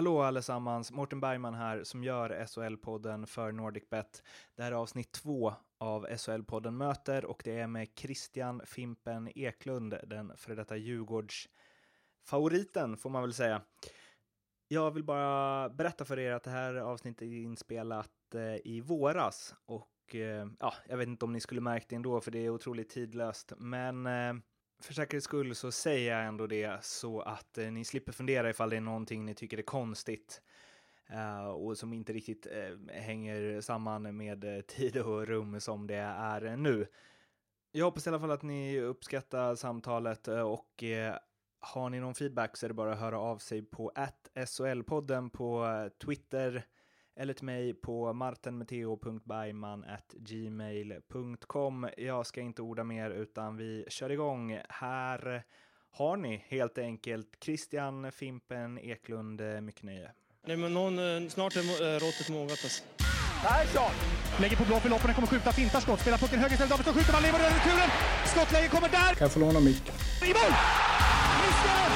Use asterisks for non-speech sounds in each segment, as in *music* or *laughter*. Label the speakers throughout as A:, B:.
A: Hallå allesammans, Mårten Bergman här som gör SHL-podden för NordicBet. Det här är avsnitt två av SHL-podden Möter och det är med Christian Fimpen Eklund, den före detta Djurgårds-favoriten får man väl säga. Jag vill bara berätta för er att det här avsnittet är inspelat eh, i våras och eh, ja, jag vet inte om ni skulle märkt det ändå för det är otroligt tidlöst, men eh, för säkerhets skull så säger jag ändå det så att eh, ni slipper fundera ifall det är någonting ni tycker är konstigt eh, och som inte riktigt eh, hänger samman med eh, tid och rum som det är nu. Jag hoppas i alla fall att ni uppskattar samtalet eh, och eh, har ni någon feedback så är det bara att höra av sig på SHL-podden på eh, Twitter eller till mig på martenmeteo.bergman.gmail.com. Jag ska inte orda mer utan vi kör igång. Här har ni helt enkelt Christian Fimpen Eklund. eh, Mycket nöje.
B: Nej, men någon, eh, snart är eh, råttet mogat alltså.
C: Persson! Lägger på blå för loppen, kommer skjuta, fintar skott, spelar pucken höger istället, Davidsson skjuter, man lever över returen! Skottläge kommer där!
D: Kan jag få låna micken?
C: I mål!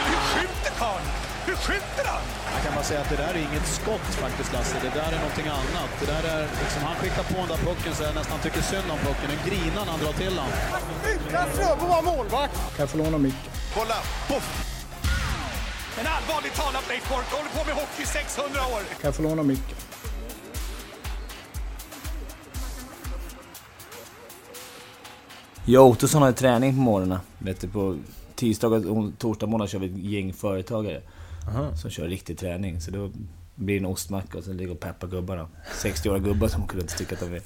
C: Hur skjuter karln? Hur skjuter han?
E: Kan bara säga att det där är inget skott faktiskt Lasse. Det där är någonting annat. Det där är liksom, han skickar på den där pucken så jag nästan tycker synd om pucken. Den grinar när han drar till den.
C: Utan Fröbo var målvakt!
D: Kan jag få låna micken?
C: Kolla! Poff! En allvarligt talat Leif Boork håller på med hockey i 600 år!
D: Kan jag få låna micken?
F: Jag och Ottosson har träning på morgnarna. Vet du, på tisdagar och torsdag morgon kör vi ett gäng företagare. Som kör riktig träning. Så då blir det en ostmacka och sen ligger och peppar gubbarna. 60-åriga gubbar som runt och tycker att de är...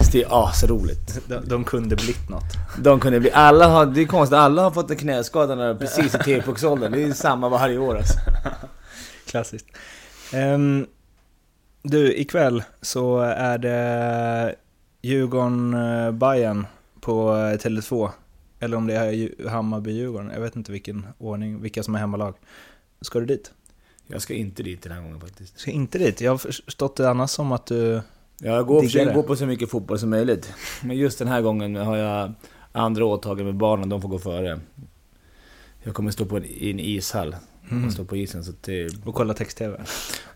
F: Så det är asroligt.
A: De, de kunde blivit något.
F: De kunde bli... Alla har... Det är konstigt, alla har fått en knäskada när de precis i T-pucksåldern. Det är samma varje år alltså. *laughs*
A: Klassiskt. Um, du, ikväll så är det Djurgården-Bayern på eh, Tele2. Eller om det är Dju- Hammarby-Djurgården. Jag vet inte vilken ordning, vilka som är hemmalag. Ska du dit?
F: Jag ska inte dit den här gången faktiskt.
A: Ska inte dit? Jag har förstått det annars som att du...
F: Jag går, försöker gå på så mycket fotboll som möjligt. Men just den här gången har jag andra åtaganden med barnen, de får gå före. Jag kommer stå på en, i en ishall.
A: Mm.
F: Och stå på isen så att det,
A: Och kolla text-tv.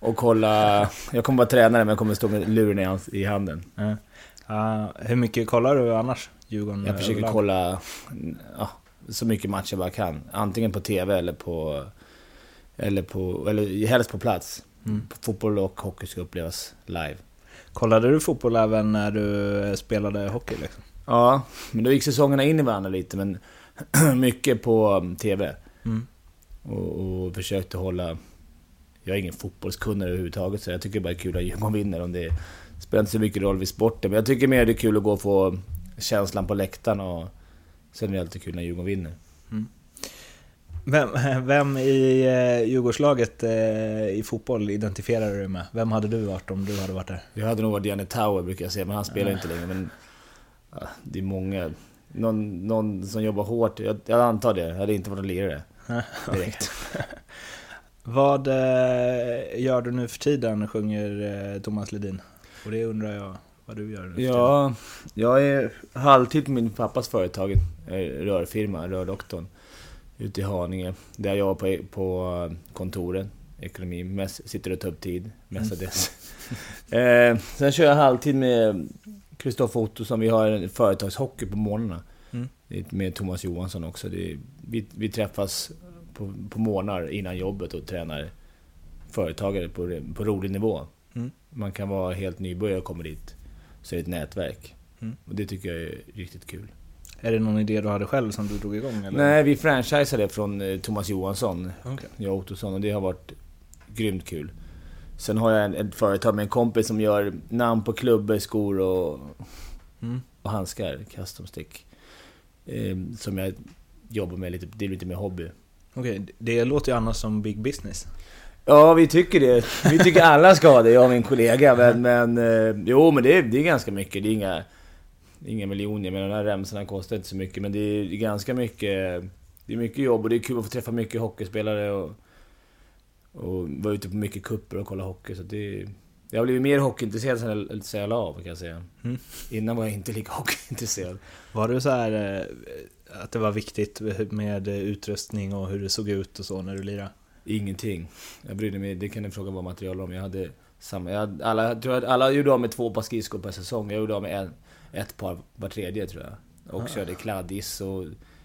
F: Och kolla... Jag kommer vara tränare men jag kommer stå med luren i, handen.
A: Ja, hur mycket kollar du annars? Djurgården
F: Jag försöker
A: överlag?
F: kolla ja, så mycket matcher jag bara kan. Antingen på TV eller på... Eller på... Eller helst på plats.
A: Mm.
F: Fotboll och hockey ska upplevas live.
A: Kollade du fotboll även när du eh, spelade hockey liksom?
F: Ja, men då gick säsongerna in i varandra lite men *clears throat* mycket på um, TV.
A: Mm.
F: Och, och försökte hålla... Jag är ingen fotbollskunnare överhuvudtaget så jag tycker bara det är kul att Djurgården vinner. Om det spelar inte så mycket roll vid sporten. Men jag tycker mer det är kul att gå och få känslan på läktaren och... Sen är det alltid kul när Djurgården vinner.
A: Vem, *laughs* vem i eh, Djurgårdslaget eh, i fotboll identifierar du dig med? Vem hade du varit om du hade varit där?
F: Jag hade nog varit Janne Tauer brukar jag säga, men han spelar inte längre. Men ja, det är många. Någon, någon som jobbar hårt. Jag, jag antar det. Jag hade inte varit en lirare *laughs* direkt. *laughs*
A: Vad eh, gör du nu för tiden, sjunger Thomas Ledin? Och det undrar jag vad du gör nu för tiden.
F: Ja, jag är halvtid på min pappas företag, rörfirma, Rördoktorn, ute i Haninge. Där jag på, på kontoren, ekonomi, sitter och tar upp tid, mestadels. *laughs* eh, sen kör jag halvtid med Kristoffer Ottosson, vi har en företagshockey på morgnarna.
A: Mm.
F: Med Thomas Johansson också. Det vi, vi träffas på, på morgnar innan jobbet och tränar företagare på, på rolig nivå.
A: Mm.
F: Man kan vara helt nybörjare och komma dit. Så är det ett nätverk.
A: Mm.
F: Och det tycker jag är riktigt kul.
A: Är det någon idé du hade själv som du drog igång? Eller?
F: Nej, vi franchisade från eh, Thomas Johansson,
A: Okej.
F: jag och Ottosson, och det har varit grymt kul. Sen har jag ett företag med en kompis som gör namn på klubbor, skor och,
A: Mm.
F: och handskar, custom stick. Eh, som jag jobbar med lite, det är lite mer hobby.
A: Okej, det låter ju annars som big business.
F: Ja, vi tycker det. Vi tycker alla ska ha det, jag och min kollega. Men, men eh, jo, men det är, det är ganska mycket. Det är inga, inga miljoner, men de här remsorna kostar inte så mycket. Men det är ganska mycket... Det är mycket jobb och det är kul att få träffa mycket hockeyspelare och, och vara ute på mycket kupper och kolla hockey. Så det, jag har blivit mer hockeyintresserad sen jag, la av, kan jag säga.
A: Mm.
F: Innan var jag inte lika *laughs* hockeyintresserad.
A: Var du så här eh, att det var viktigt med utrustning och hur det såg ut och så när du lirade?
F: Ingenting. Jag brydde mig, det kan ni fråga vad material om. Jag hade samma, jag hade, alla, jag tror att alla gjorde av med två par skridskor per säsong. Jag gjorde av med en, ett par var tredje tror jag. Och körde kladdis och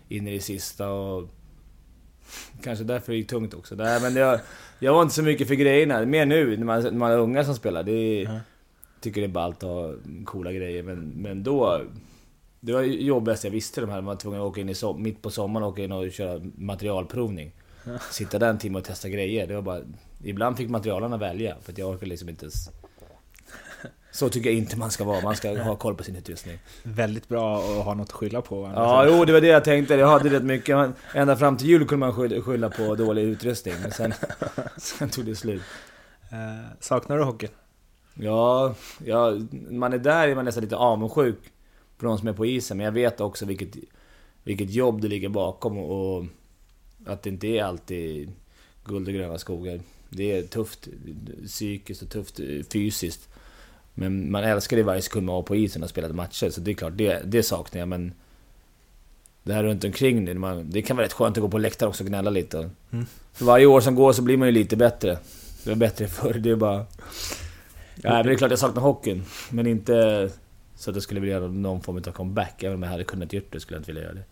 F: in i det sista och... Kanske därför det gick tungt också. Nej, men jag, jag var inte så mycket för grejerna. Mer nu när man, när man är unga som spelar. Det är, Tycker det är ballt att ha coola grejer. Men, men då... Det var det jobbigaste jag visste de här. Man var tvungen att åka in i som, mitt på sommaren och åka in och köra materialprovning. Sitta där en timme och testa grejer. Det var bara... Ibland fick materialarna välja. För jag orkade liksom inte ens... Så tycker jag inte man ska vara. Man ska ha koll på sin utrustning.
A: Väldigt bra att ha något att skylla på.
F: Ja, jo det var det jag tänkte. Jag hade rätt mycket. Ända fram till jul kunde man skylla- på dålig utrustning. Men sen, *laughs* sen tog det slut.
A: Eh, saknar du hockey?
F: Ja, ja, man är där är man nästan lite avundsjuk på de som är på isen. Men jag vet också vilket, vilket jobb det ligger bakom och att det inte är alltid guld och gröna skogar. Det är tufft psykiskt och tufft fysiskt. Men man älskar det varje sekund man var på isen och spelade matcher, så det är klart, det, det saknar jag. Men det här runt omkring det, man, det kan vara rätt skönt att gå på läktaren också och gnälla lite. För varje år som går så blir man ju lite bättre. Det var bättre förr, det är bara... Ja, men det är klart jag saknar hockeyn, men inte så att jag skulle vilja göra någon form av comeback. Även om jag hade kunnat gjort det skulle jag inte vilja göra det.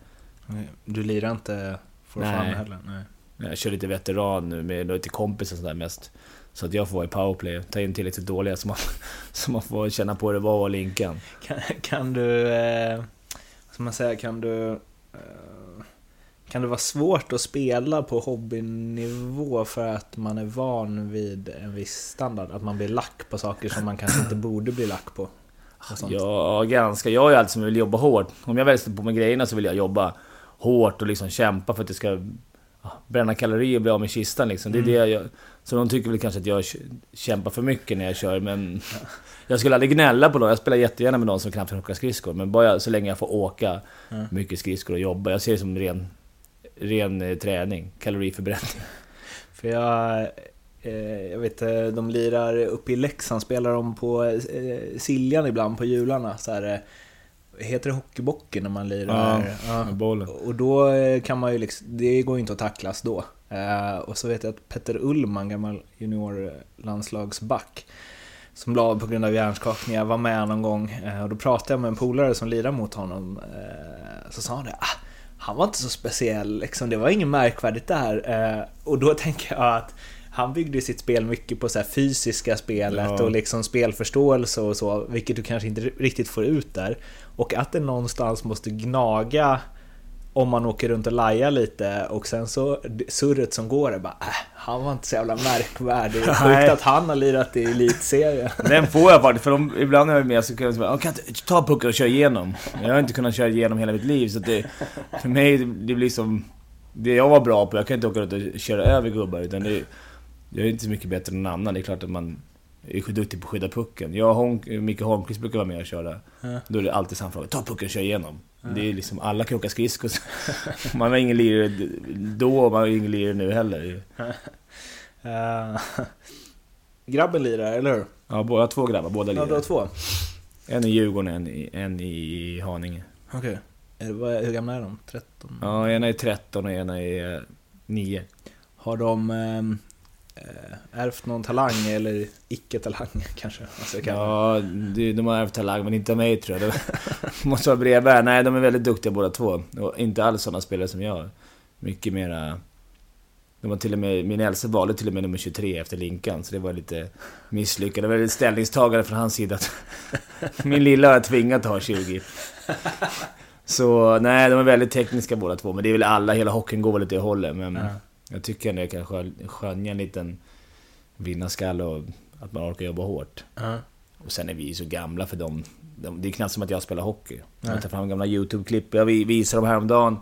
A: Nej, Du lirar inte for fun heller? Nej.
F: Jag kör lite veteran nu med lite kompisar sådär mest. Så att jag får vara i powerplay, ta in tillräckligt dåliga så man, *laughs* så man får känna på hur det var att vara Linkan.
A: Kan, kan du... Eh, ska man säga? Kan du... Eh, kan det vara svårt att spela på hobbynivå för att man är van vid en viss standard? Att man blir lack på saker som man kanske inte borde bli lack på?
F: Ja, ganska. Jag är alltid som vill jobba hårt. Om jag väl sätter på mig grejerna så vill jag jobba hårt och liksom kämpa för att det ska ja, bränna kalorier och bli av med kistan liksom. Det är det jag, så de tycker väl kanske att jag kämpar för mycket när jag kör, men... Jag skulle aldrig gnälla på dem. Jag spelar jättegärna med någon som knappt kan åka skridskor. Men bara så länge jag får åka mycket skridskor och jobba. Jag ser det som ren, ren eh, träning, kaloriförbränning. *laughs*
A: För jag, eh, jag vet eh, de lirar uppe i Leksand, spelar de på Siljan ibland på jularna. Så här, heter det hockeybocken när man lirar?
F: Ja, med bollen.
A: Och då kan man ju liksom, det går ju inte att tacklas då. Eh, och så vet jag att Petter Ullman, gammal juniorlandslagsback, som la på grund av hjärnskakningar, var med någon gång. Eh, och då pratade jag med en polare som lirar mot honom. Eh, så sa han det, ah, han var inte så speciell, liksom, det var inget märkvärdigt där. Och då tänker jag att han byggde sitt spel mycket på så fysiska spelet
F: Ja.
A: och liksom spelförståelse och så, vilket du kanske inte riktigt får ut där. Och att det någonstans måste gnaga om man åker runt och lajar lite och sen så surret som går är bara äh, han var inte så jävla märkvärdig. Det *laughs* är
F: Nej.
A: sjukt att han har lirat i elitserien. *laughs*
F: Den får jag faktiskt, för de, ibland när jag är med så kan jag säga "Ja, kan jag ta pucken och köra igenom. Jag har inte kunnat köra igenom hela mitt liv, så det, för mig det blir som... Det jag var bra på, jag kan inte åka runt och köra över gubbar, utan det, jag är inte så mycket bättre än någon annan. Det är klart att man är duktig på att skydda pucken. Jag och Holm, Micke Holmqvist brukar vara med och köra. Då är det alltid samma fråga, ta pucken och kör igenom. Det är liksom, alla kan åka skridskor. *laughs* Man var ingen lirare då, och man var ingen lirare nu heller.
A: Eh, grabben lirar, eller hur?
F: Ja, båda två grabbar, båda
A: Ja, du har
F: lirar.
A: två.
F: En i Djurgården, en i, en i Haninge.
A: Okej. Okay. Hur gamla är de? 13?
F: Ja, ena är 13 och ena är eh, 9.
A: Har de ehm, eh, ärvt någon talang eller icke-talang *laughs* kanske? Alltså, kan
F: Ja, det- de har ärvt talang, men inte av mig tror jag. Det *laughs* måste vara brevbärare. Nej, de är väldigt duktiga båda två. Och inte alls sådana spelare som jag. Mycket mera... De var till och med, min äldste valde till och med nummer 23 efter Linkan, så det var lite misslyckat. Det var ett ställningstagande från hans sida. att *laughs* min lilla har jag tvingat ha 20. Så nej, de är väldigt tekniska båda två. Men det är väl alla, hela hockeyn går väl lite i hållet. Men
A: Ja.
F: Jag tycker ändå jag kan skön- skönja en liten vinnarskalle och att man orkar jobba hårt.
A: Ja.
F: Och sen är vi så gamla för dem. De, det är knappt som att jag spelar hockey.
A: Nej.
F: Jag tar fram gamla YouTube-klipp. Jag vi- visade dem häromdagen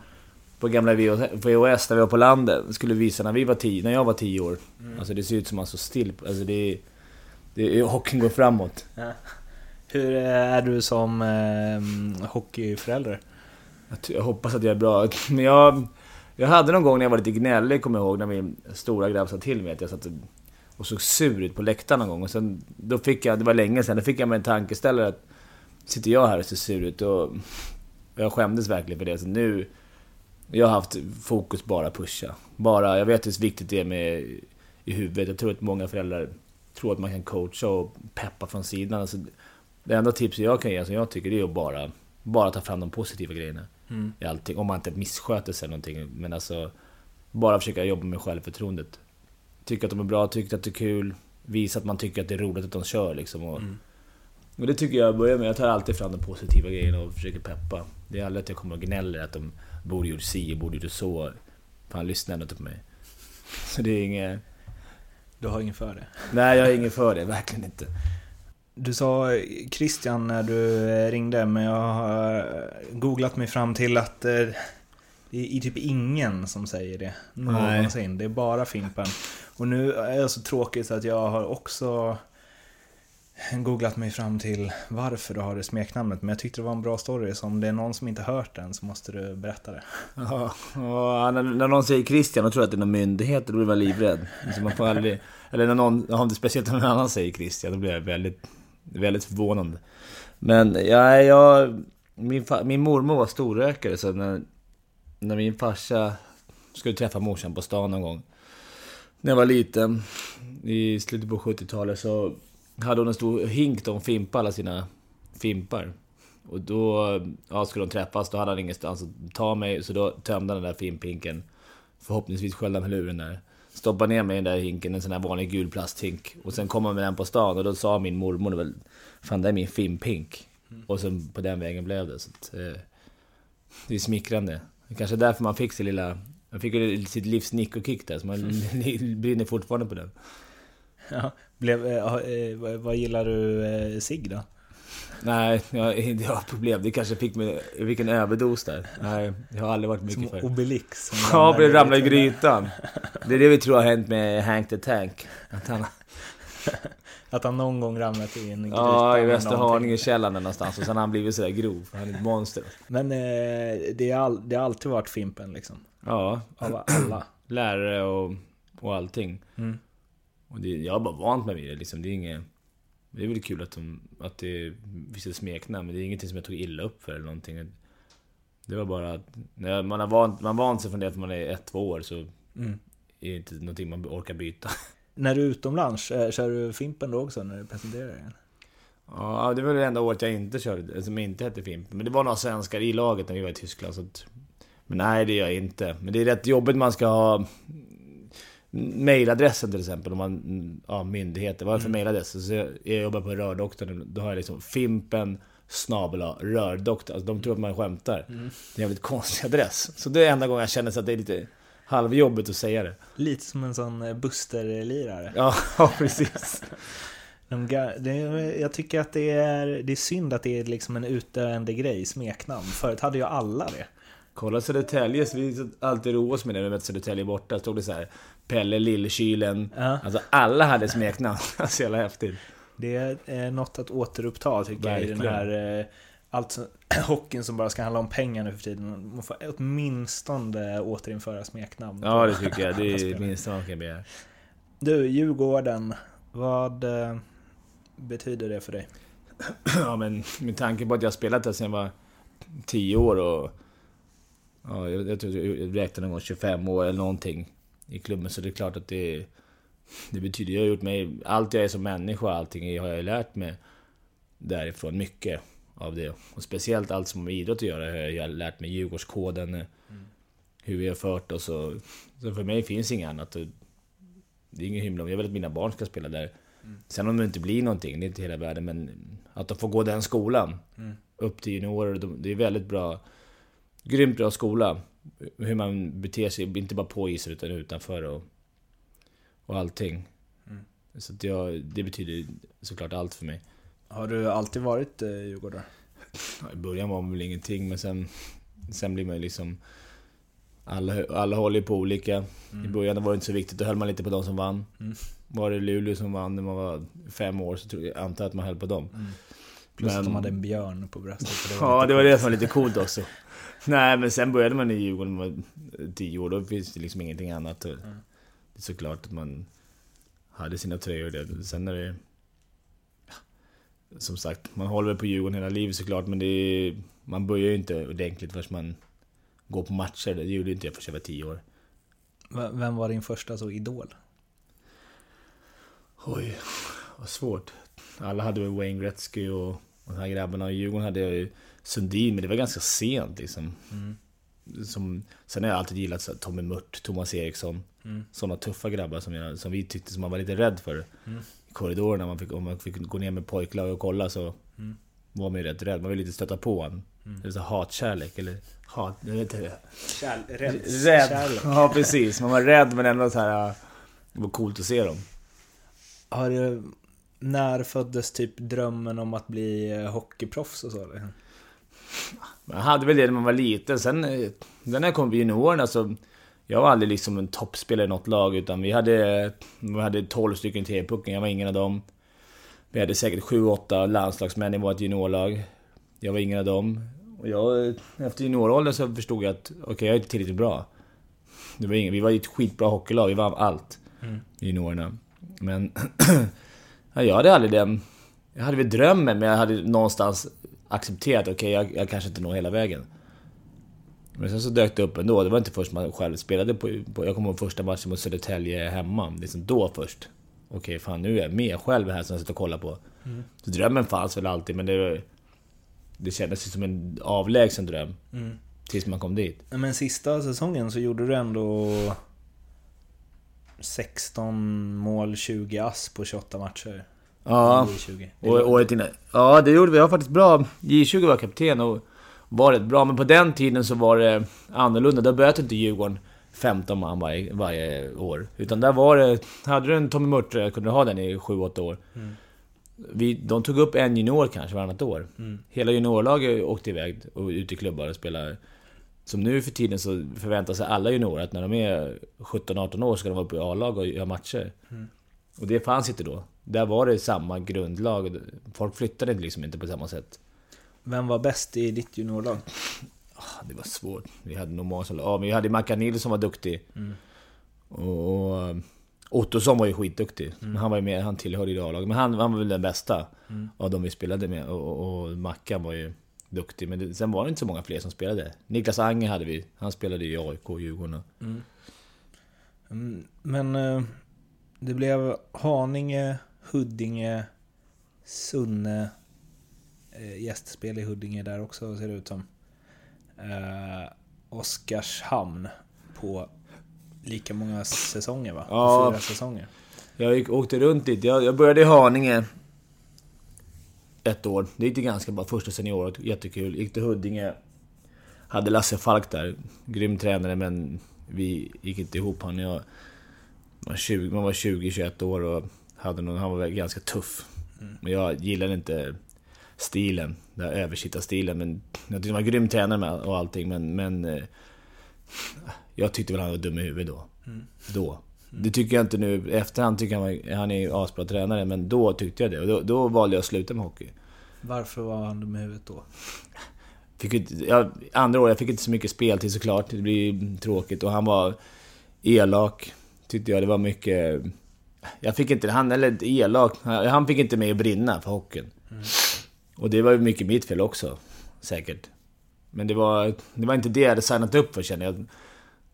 F: på gamla VHS där vi var på landet. Skulle visa när, vi var tio, när jag var 10 år. Alltså det ser ut som att man står still. Alltså det är... Det är hockeyn går framåt.
A: Hur är du som eh, hockeyförälder?
F: Jag, jag hoppas att jag är bra. *laughs* Men jag... Jag hade någon gång när jag var lite gnällig, kommer jag ihåg, när min stora grabb sa till mig att jag satt och- såg sur ut på läktaren någon gång. Och sen, då fick jag, det var länge sedan, då fick jag mig en tankeställare att sitter jag här och ser sur ut och och jag skämdes verkligen för det. Så nu, Jag har haft fokus bara pusha. Bara, jag vet hur viktigt det är med i huvudet. Jag tror att många föräldrar tror att man kan coacha och peppa från sidan. Alltså, det enda tipset jag kan ge, som jag tycker, det är att bara, bara ta fram de positiva grejerna.
A: Mm.
F: I allting. Om man inte missköter sig eller någonting. Men alltså, bara försöka jobba med självförtroendet. Tycka att de är bra, tycka att det är kul. Visa att man tycker att det är roligt att de kör liksom. Och,
A: Mm.
F: och det tycker jag börjar med. Jag tar alltid fram de positiva grejerna och försöker peppa. Det är aldrig att jag kommer och gnäller att de borde gjort si och borde gjort så. Fan, lyssnar ändå inte på mig. Så det är inget...
A: Du har ingen för det?
F: Nej, jag är ingen för det. Verkligen inte.
A: Du sa Christian när du eh, ringde, men jag har eh, googlat mig fram till att eh, det är typ ingen som säger det någonsin. Det är bara Fimpen. Och nu är jag så tråkigt så att jag har också googlat mig fram till varför du har det smeknamnet. Men jag tyckte det var en bra story, så om det är någon som inte hört den så måste du berätta det.
F: Ja, ja, när, när någon säger Christian och tror att det är någon myndighet, då blir man livrädd. Så man får aldrig, eller när någon, om det speciellt när någon annan säger Christian, då blir jag väldigt, väldigt förvånande. Men ja, jag, min, fa, min mormor var storrökare, så när, när min farsa skulle träffa morsan på stan någon gång, när jag var liten, i slutet på 70-talet, så hade hon en stor hink där hon fimpade alla sina fimpar. Och då ja, skulle de träffas, då hade han ingenstans att ta mig, så då tömde han den där fimphinken. Förhoppningsvis sköljde han luren där. Stoppade ner mig i den där hinken, en sån här vanlig gul plasthink. Och sen kom han med den på stan och då sa min mormor väl Fan det är min fimphink. Och sen på den vägen blev det. Så att, eh, det är smickrande. Det är kanske är därför man fick sin lilla... Man fick sitt livs nick och kick där, så man *laughs* *laughs* brinner fortfarande på den.
A: Ja, blev, eh, eh, vad- vad gillar du eh, Sig då?
F: Nej, jag, jag har problem. Det kanske fick mig... Jag fick en överdos där. Nej, jag har aldrig varit mycket
A: Som
F: för...
A: Obelix. som
F: Ja,
A: ramlar
F: blev ramla i grytan. Det är det vi tror har hänt med Hank the Tank. Att han,
A: Att han någon gång ramlat i en gryta
F: ja, i
A: med
F: Västerhaninge
A: någonting.
F: källaren där någonstans. Och sen har han blivit sådär grov. Han är ett monster.
A: Men eh, det, är all, det har alltid varit Fimpen liksom.
F: Ja,
A: Av alla.
F: lärare och, och allting.
A: Mm.
F: Och det, jag har bara vant mig vid det liksom. Det är inget... Det är väl kul att, de, att det finns ett smeknamn, men det är ingenting som jag tog illa upp för eller någonting. Det var bara att när man har vant, man vant sig från det att man är ett, två år så
A: Mm.
F: är det inte någonting man orkar byta. *laughs*
A: När du är utomlands, eh, kör du Fimpen då också när du presenterar den?
F: Ja, det var det enda året jag inte körde, som inte hette Fimp. Men det var några svenskar i laget när vi var i Tyskland. Så att, men nej, det gör jag inte. Men det är rätt jobbigt man ska ha mailadressen till exempel. Om man, ja, myndigheter. Vad är det för mailadress? Så jag, jag jobbar på Rördoktorn. Då har jag liksom Fimpen snabel Rördoktorn. Alltså, de tror att man skämtar. Det är en jävligt konstig adress. Så det är enda gången jag känner så att det är lite halvjobbigt att säga det.
A: Lite som en sån eh, Buster-lirare.
F: Ja, *laughs* ja precis. *laughs*
A: De det, jag tycker att det är, det är synd att det är liksom en utdöende grej, smeknamn. Förut hade ju alla det.
F: Kolla Södertälje, vi alltid roade oss med det när vi mötte Södertälje borta. Stod det så här Pelle Lillkylen.
A: Ja.
F: Alltså alla hade smeknamn. *laughs* Så jävla häftigt.
A: Det är eh, något att återuppta tycker jag i den
F: Verkligen.
A: här eh, alltså, *clears throat* hockeyn som bara ska handla om pengar nu för tiden. Man får åtminstone återinföra smeknamn.
F: Ja det tycker jag. Det är det minsta man kan begära.
A: Du, Djurgården. Vad eh, betyder det för dig? *clears throat*
F: Ja men med tanke på att jag spelat där sedan jag var 10 år och... Ja, jag, jag tror jag räknade någon gång 25 år eller någonting i klubben. Så det är klart att det... Det betyder, jag har gjort mig... Allt jag är som människa allting har jag lärt mig därifrån. Mycket av det. Och speciellt allt som har med idrott att göra har jag lärt mig. Djurgårdskoden, hur vi har fört oss och... Så för mig finns inget annat. Det är ingen hymla om. Jag vill att mina barn ska spela där. Sen om det inte blir någonting, det är inte hela världen, men att de får gå den skolan. Upp till juniorer, de- det är väldigt bra. Grymt bra skola. Hur man beter sig, inte bara på isen utan utanför och, och allting. Så att jag, det betyder såklart allt för mig.
A: Har du alltid varit eh, Djurgårdare?
F: I början var man väl ingenting, men sen, sen blir man ju liksom... Alla, alla håller ju på olika. I början var det inte så viktigt, då höll man lite på de som vann.
A: Mm.
F: Var det Luleå som vann när man var fem år så tror jag, antar jag att man höll på dem.
A: Plus att
F: Men-
A: de hade en björn på bröstet. så
F: Ja, det var det som var lite coolt också. *laughs* Nej, men sen började man i Djurgården var tio år, då finns det liksom ingenting annat. Och Det är såklart att man hade sina tröjor där. Sen är det... Som sagt, man håller väl på Djurgården hela livet såklart, men det är, man börjar ju inte ordentligt förrän man gå på matcher. Det gjorde inte jag förrän jag var tio år.
A: Vem var din första så idol?
F: Oj, vad svårt. Alla hade väl Wayne Gretzky och, och de här grabbarna. I Djurgården hade jag ju Sundin, men det var ganska sent liksom. Som, sen har jag alltid gillat så här Tommy Mört, Thomas Eriksson. Sådana tuffa grabbar som, jag, som vi tyckte som man var lite rädd för. I korridorerna, man fick, om man fick gå ner med pojklag och kolla så var man ju rätt rädd. Man ville lite stöta på en. Det är så hatkärlek, eller hat... Jag vet inte.
A: Kärl, *laughs*
F: Rädd. Ja, precis. Man var rädd men ändå så här... Det var coolt att se dem.
A: Har du, när föddes typ drömmen om att bli hockeyproffs och så? Eller?
F: Man hade väl det när man var liten. Sen, eh, sen när jag kom på juniorerna så... Jag var aldrig liksom en toppspelare i något lag, utan vi hade... Vi hade 12 stycken TV-pucken, jag var ingen av dem. Vi hade säkert 7-8 landslagsmän i vårt juniorlag. Jag var ingen av dem. Och jag, efter junioråldern så förstod jag att, okej, jag är inte tillräckligt bra. Det var ingen, vi var ett skitbra hockeylag, vi vann allt. i Juniorerna. Men... *clears throat* ja, jag hade aldrig den... Jag hade väl drömmen, men jag hade någonstans accepterat, okej, jag, jag kanske inte når hela vägen. Men sen så dök det upp ändå. Det var inte först man själv spelade på... på jag kommer ihåg första matchen mot Södertälje hemma. Liksom då först. Okej, fan nu är jag med själv här som jag sitter och kollar på. Så drömmen fanns väl alltid, men det... Det kändes ju som en avlägsen dröm. Tills man kom dit.
A: Men sista säsongen så gjorde du ändå 16 mål, 20 ass på 28 matcher.
F: Ja.
A: I 20. Det
F: Och året innan. Ja, det gjorde vi. Jag var faktiskt bra. J20 var kapten och var rätt bra. Men på den tiden så var det annorlunda. Då böt inte Djurgården 15 man varje, varje år. Utan där var det... Hade du en Tommy Murtre kunde du ha den i 7-8 år. Vi, de tog upp en junior kanske varannat år. Hela juniorlaget åkte iväg och ut i klubbar och spelade. Som nu för tiden så förväntar sig alla juniorer att när de är 17-18 år ska de vara uppe i A-lag och göra matcher. Och det fanns inte då. Där var det samma grundlag. Folk flyttade liksom inte på samma sätt.
A: Vem var bäst i ditt juniorlag?
F: Ah, Det var svårt. Vi hade som... Ja, men vi hade Mackan Nilsson som var duktig. Och, och Ottosson var ju skitduktig. Men han var ju med, han tillhörde ju A-laget. Men han, han var väl den bästa av de vi spelade med. Och, och, och Mackan var ju duktig. Men det, sen var det inte så många fler som spelade. Niklas Anger hade vi. Han spelade i AIK och Djurgården.
A: Mm, Men eh, det blev Haninge, Huddinge, Sunne, eh, gästspel i Huddinge där också ser det ut som. Eh, Oskarshamn på lika många säsonger va?
F: Ja.
A: Fyra säsonger.
F: Jag gick, åkte runt dit. Jag, jag började i Haninge ett år. Det gick det ganska bra. Första senioråret, jättekul. Gick till Huddinge. Hade Lasse Falk där. Grym tränare men vi gick inte ihop. Han jag var 20, man var 20-21 år och hade någon, han var väl ganska tuff. Men jag gillade inte stilen, den här översittarstilen. Men jag tyckte han var grym tränare med och allting men... men eh, jag tyckte väl han var dum i huvudet då. Då. Det tycker jag inte nu. Efterhand tycker jag han, var, han är ju asbra tränare, men då tyckte jag det. Och då, då valde jag att sluta med hockey.
A: Varför var han dum i huvudet då?
F: Fick ju inte, jag, andra år, jag fick inte så mycket speltid såklart. Det blir tråkigt. Och han var elak, tyckte jag. Det var mycket... Jag fick inte... Han, eller elak. Han fick inte mig att brinna för hockeyn. Och det var ju mycket mitt fel också. Säkert. Men det var, det var inte det jag hade signat upp för känner jag.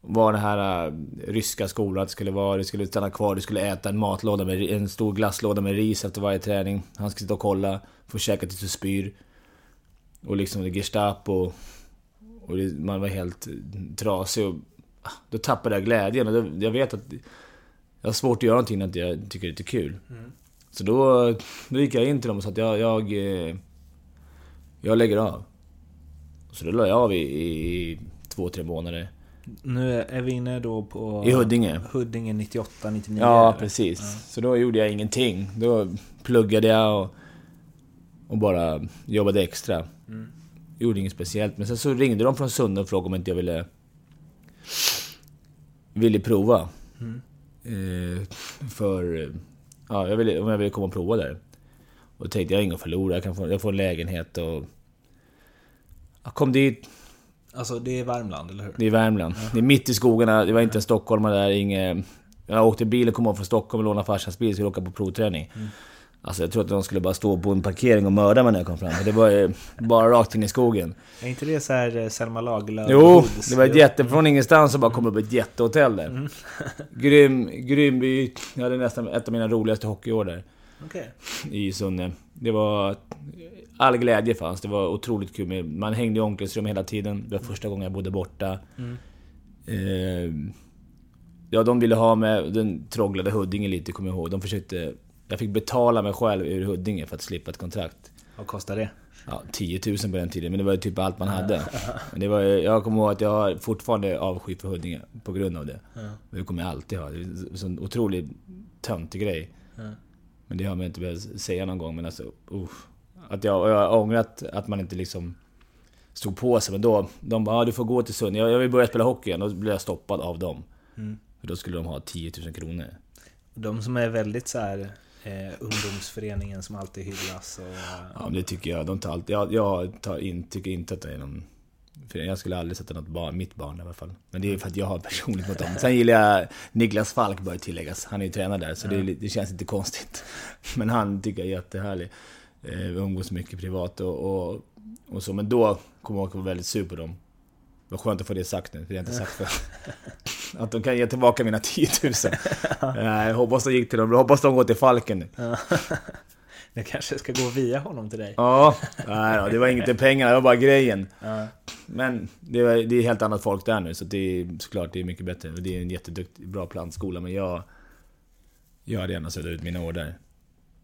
F: Var den här äh, ryska skolan det skulle vara, det skulle stanna kvar, du skulle äta en matlåda med en stor glasslåda med ris efter varje träning. Han skulle sitta och kolla, få käka tills du spyr. Och liksom det Gestapo. Och det, man var helt trasig och... Ah, då tappade jag glädjen och då, jag vet att... Jag har svårt att göra någonting när inte jag tycker det är kul. Så då, då gick jag in till dem och sa att jag... Jag, eh, jag lägger av. Så då la jag av i, i två, tre månader.
A: Nu är vi inne då på...
F: I Huddinge.
A: Huddinge 98, 99.
F: Ja,
A: eller?
F: precis. Så då gjorde jag ingenting. Då pluggade jag och, och bara jobbade extra. Gjorde inget speciellt. Men sen så ringde de från Sunne och frågade om inte jag ville... Ville prova. Eh, för... eh, Ja, jag ville, om jag ville komma och prova där. Och tänkte jag har inget att förlora. Jag, kan få, jag får en lägenhet och... Jag kom dit,
A: Alltså det är Värmland, eller hur?
F: det är Värmland. Det är mitt i skogarna, det var inte en stockholmare där, inget... Jag åkte bilen, kom av från Stockholm och lånade farsans bil, skulle åka på provträning. Alltså jag tror att de skulle bara stå på en parkering och mörda mig när jag kom fram. Det var ju bara rakt in i skogen.
A: Är inte det så här eh, Selma Lagerlöf?
F: Jo, det var ett jätte... Från ingenstans så bara kom upp ett jättehotell där. *laughs* Grym, grym by. Jag hade nästan ett av mina roligaste hockeyår där.
A: Okej.
F: i Sunne. Det var... All glädje fanns. Det var otroligt kul. Man hängde i omklädningsrum hela tiden. Det var första gången jag bodde borta. Eh, ja, de ville ha mig... Den tråglade Huddinge lite, kommer jag ihåg. De försökte... Jag fick betala mig själv ur Huddinge för att slippa ett kontrakt.
A: Vad kostar det?
F: Ja, 10 000 på den tiden, men det var ju typ allt man hade. Men det var, jag kommer ihåg att jag har fortfarande avsky för Huddinge på grund av det. Och det kommer jag alltid ha. Det är en sån otroligt töntig grej. Men det har man inte velat säga någon gång, men alltså... usch. Att jag, jag har ångrat att man inte liksom stod på sig, men då... De bara ah, du får gå till Sund. Jag, jag vill börja spela hockey igen. Då blev jag stoppad av dem. För då skulle de ha 10 000 kronor.
A: De som är väldigt så här eh, ungdomsföreningen som alltid hyllas och...
F: Ja, det tycker jag. De tar alltid, jag jag tar in, tycker inte att det är någon... För jag skulle aldrig sätta något barn, mitt barn i alla fall. Men det är för att jag har personligt mot dem. Sen gillar jag Niklas Falk bör tilläggas. Han är ju tränare där, så det, det känns inte konstigt. Men han tycker jag är jättehärlig. Eh, Vi umgås mycket privat och, och, och så. Men då kommer jag ihåg att jag var väldigt sur på dem. Var skönt att få det sagt nu, för det har jag inte sagt för. *laughs* Att de kan ge tillbaka mina 10 000. Nej, Jag hoppas de gick till dem. Jag hoppas de går till Falken nu. *laughs*
A: Det kanske ska gå via honom till dig.
F: Ja, nej då, det var inte pengarna, det var bara grejen. Men det, är helt annat folk där nu, så det är såklart det är mycket bättre. Det är en jätteduktig, bra plantskola, men jag... Jag hade gärna suttit ut mina år där.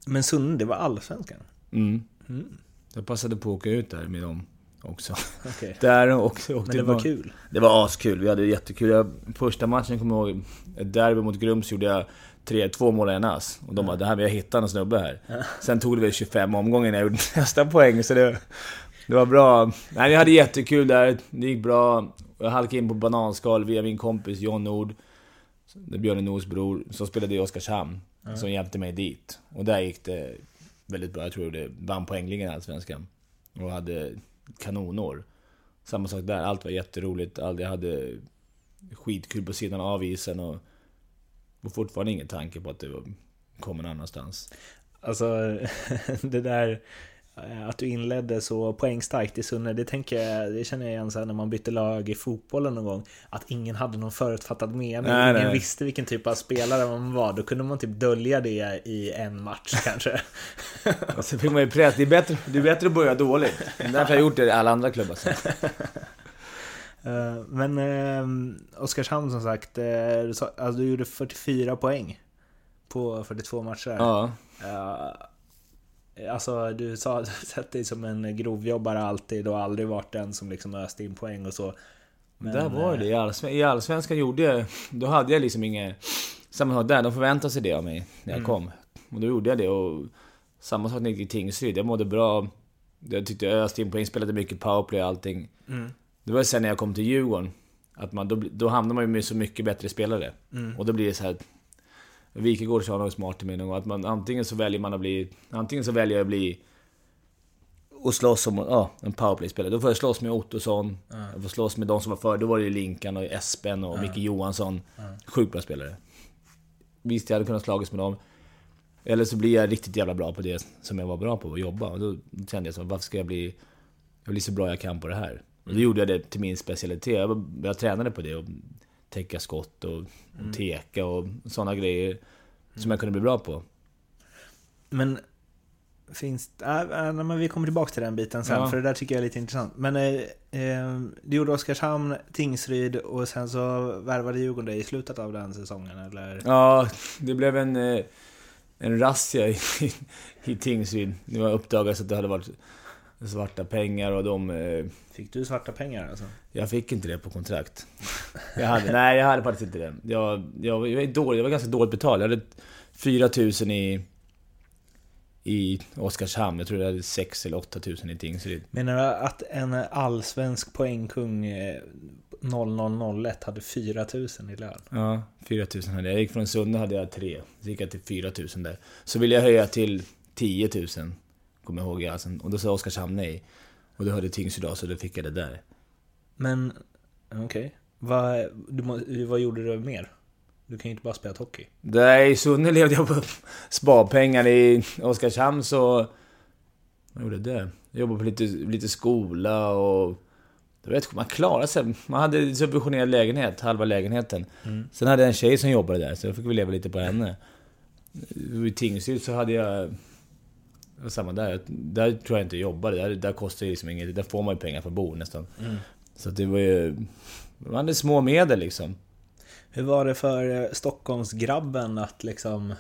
A: Men Sunne, det var allsvenskan?
F: Mm. Jag passade på att åka ut där med dem också.
A: Okej. *laughs*
F: Där och
A: Men det var
F: barn-
A: kul?
F: Det var askul, vi hade jättekul. Jag, första matchen kommer jag ihåg, ett derby mot Grums gjorde jag tre, två mål och en ass. Och de bara, det här vi har hittat en snubbe här. Sen tog det väl 25 omgångar innan jag gjorde *laughs* nästa poäng, så det, det var bra. Nej, vi hade jättekul där, det gick bra. Jag halkade in på bananskal via min kompis John Nord. Det är Björn Nords bror, som spelade i Oskarshamn. Som hjälpte mig dit. Och där gick det väldigt bra. Jag tror det vann poängligan i Allsvenskan. Och hade kanonår. Samma sak där, allt var jätteroligt. Jag hade skitkul på sidan av isen och... Och fortfarande ingen tanke på att det var- kom någon annanstans.
A: Alltså, *laughs* det där att du inledde så poängstarkt i Sunne, det tänker jag, det känner jag igen sen när man bytte lag i fotbollen någon gång. Att ingen hade någon förutfattad mening,
F: Nej,
A: ingen
F: nej.
A: visste vilken typ av spelare man var. Då kunde man typ dölja det i en match *laughs* kanske.
F: Och så fick man ju press. Det är bättre, det är bättre att börja dåligt. Det är därför jag har gjort det i alla andra klubbar sen. *laughs*
A: Eh, Men eh, Oskarshamn som sagt, eh, du, sa, alltså, du gjorde 44 poäng på 42 matcher.
F: Ja.
A: Eh, alltså du sa *laughs* att du sett dig som en grovjobbare alltid och aldrig varit den som liksom öste in poäng och så. Men,
F: där var
A: eh,
F: det. I, allsven I Allsvenskan gjorde jag... Då hade jag liksom inget... Samma sak där, de förväntade sig det av mig när jag kom. Och då gjorde jag det och... Samma sak när jag gick till Tingsryd. Jag mådde bra. Jag tyckte jag öste in poäng, spelade mycket powerplay och allting. Det var sen när jag kom till Djurgården. Att man, då, då hamnar man ju med så mycket bättre spelare. Och då blir det så här... Wikegård sa något smart till mig någon gång, att man antingen så väljer man att bli... Antingen så väljer jag att bli... Och slåss om ja, en powerplay-spelare. Då får jag slåss med Ottosson. Jag får slåss med de som var före. Då var det ju Linkan och Espen och Micke Johansson. Sjukt bra spelare. Visst, jag hade kunnat slåss med dem. Eller så blir jag riktigt jävla bra på det som jag var bra på, att jobba. Och då kände jag så, varför ska jag bli... Jag blir så bra jag kan på det här. Och då gjorde jag det till min specialitet. Jag, jag tränade på det. Och täcka skott och, och teka och sådana grejer. Som jag kunde bli bra på.
A: Men finns äh, äh, men vi kommer tillbaka till den biten sen,
F: Ja.
A: för det där tycker jag är lite intressant. Men eh, eh, du gjorde Oskarshamn, Tingsryd och sen så värvade Djurgården dig i slutet av den säsongen, eller?
F: Ja, det blev en, eh, en razzia i, *laughs* i Tingsryd. Det var uppdagat att det hade varit svarta pengar och de... eh,
A: Fick du svarta pengar alltså?
F: Jag fick inte det på kontrakt. Jag hade, *laughs* nej, jag hade faktiskt inte det. Jag, jag, jag, var dålig, jag var ganska dåligt betald. Jag hade 4000 i, i Oskarshamn. Jag tror jag hade 6 eller 8000 i Tingsryd.
A: Menar du att en allsvensk poängkung eh, 0001 hade 4000 i lön?
F: Ja, 4000 hade jag. Jag gick från Sunne hade jag 3. Så gick jag till 4000 där. Så ville jag höja till 10 000. Kommer jag ihåg. Alltså. Och då sa Oskarshamn nej. Och då hörde Tingsryd av så då fick jag det där.
A: Men, okej. Vad, du må- vad gjorde du mer? Du kan ju inte bara spela hockey.
F: Där i Sunne levde jag på sparpengar. I Oskarshamn så... Vad gjorde jag där? Jag jobbade på lite, lite skola och... Du vet, man klarade sig. Man hade subventionerad lägenhet, halva lägenheten.
A: Mm.
F: Sen hade jag en tjej som jobbade där, så då fick vi leva lite på henne. I Tingsryd så hade jag... var Samma där. Där tror jag inte jag jobbade. Där, där kostar det liksom inget. Där får man ju pengar för att bo nästan.
A: Mm.
F: Så det var ju... Man hade små medel liksom.
A: Hur var det för eh, Stockholmsgrabben att liksom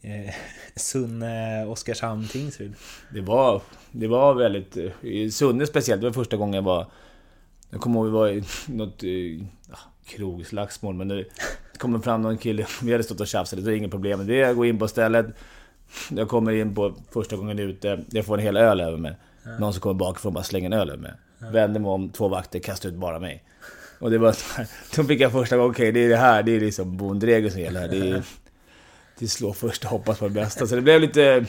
A: eh, *laughs* Sunne, Oskarshamn, Tingsryd?
F: Det var, det var väldigt... I Sunne speciellt, det var första gången jag var... Jag kommer ihåg vi var i *laughs* något eh, ja, krogslagsmål, men det kommer fram någon kille. Vi hade stått och tjafsat, det är inget problem. Det är att gå in på stället. Jag kommer in på första gången ute, jag får en hel öl över mig. Någon som kommer bakifrån och bara slänger en öl över mig. Vänder mig om, två vakter kastar ut bara mig. Och det var så här, *laughs* Då fick jag första gången, okej det är det här, det är liksom bondregeln som gäller här. Det är... Till slå först och hoppas på det bästa. Så det blev lite...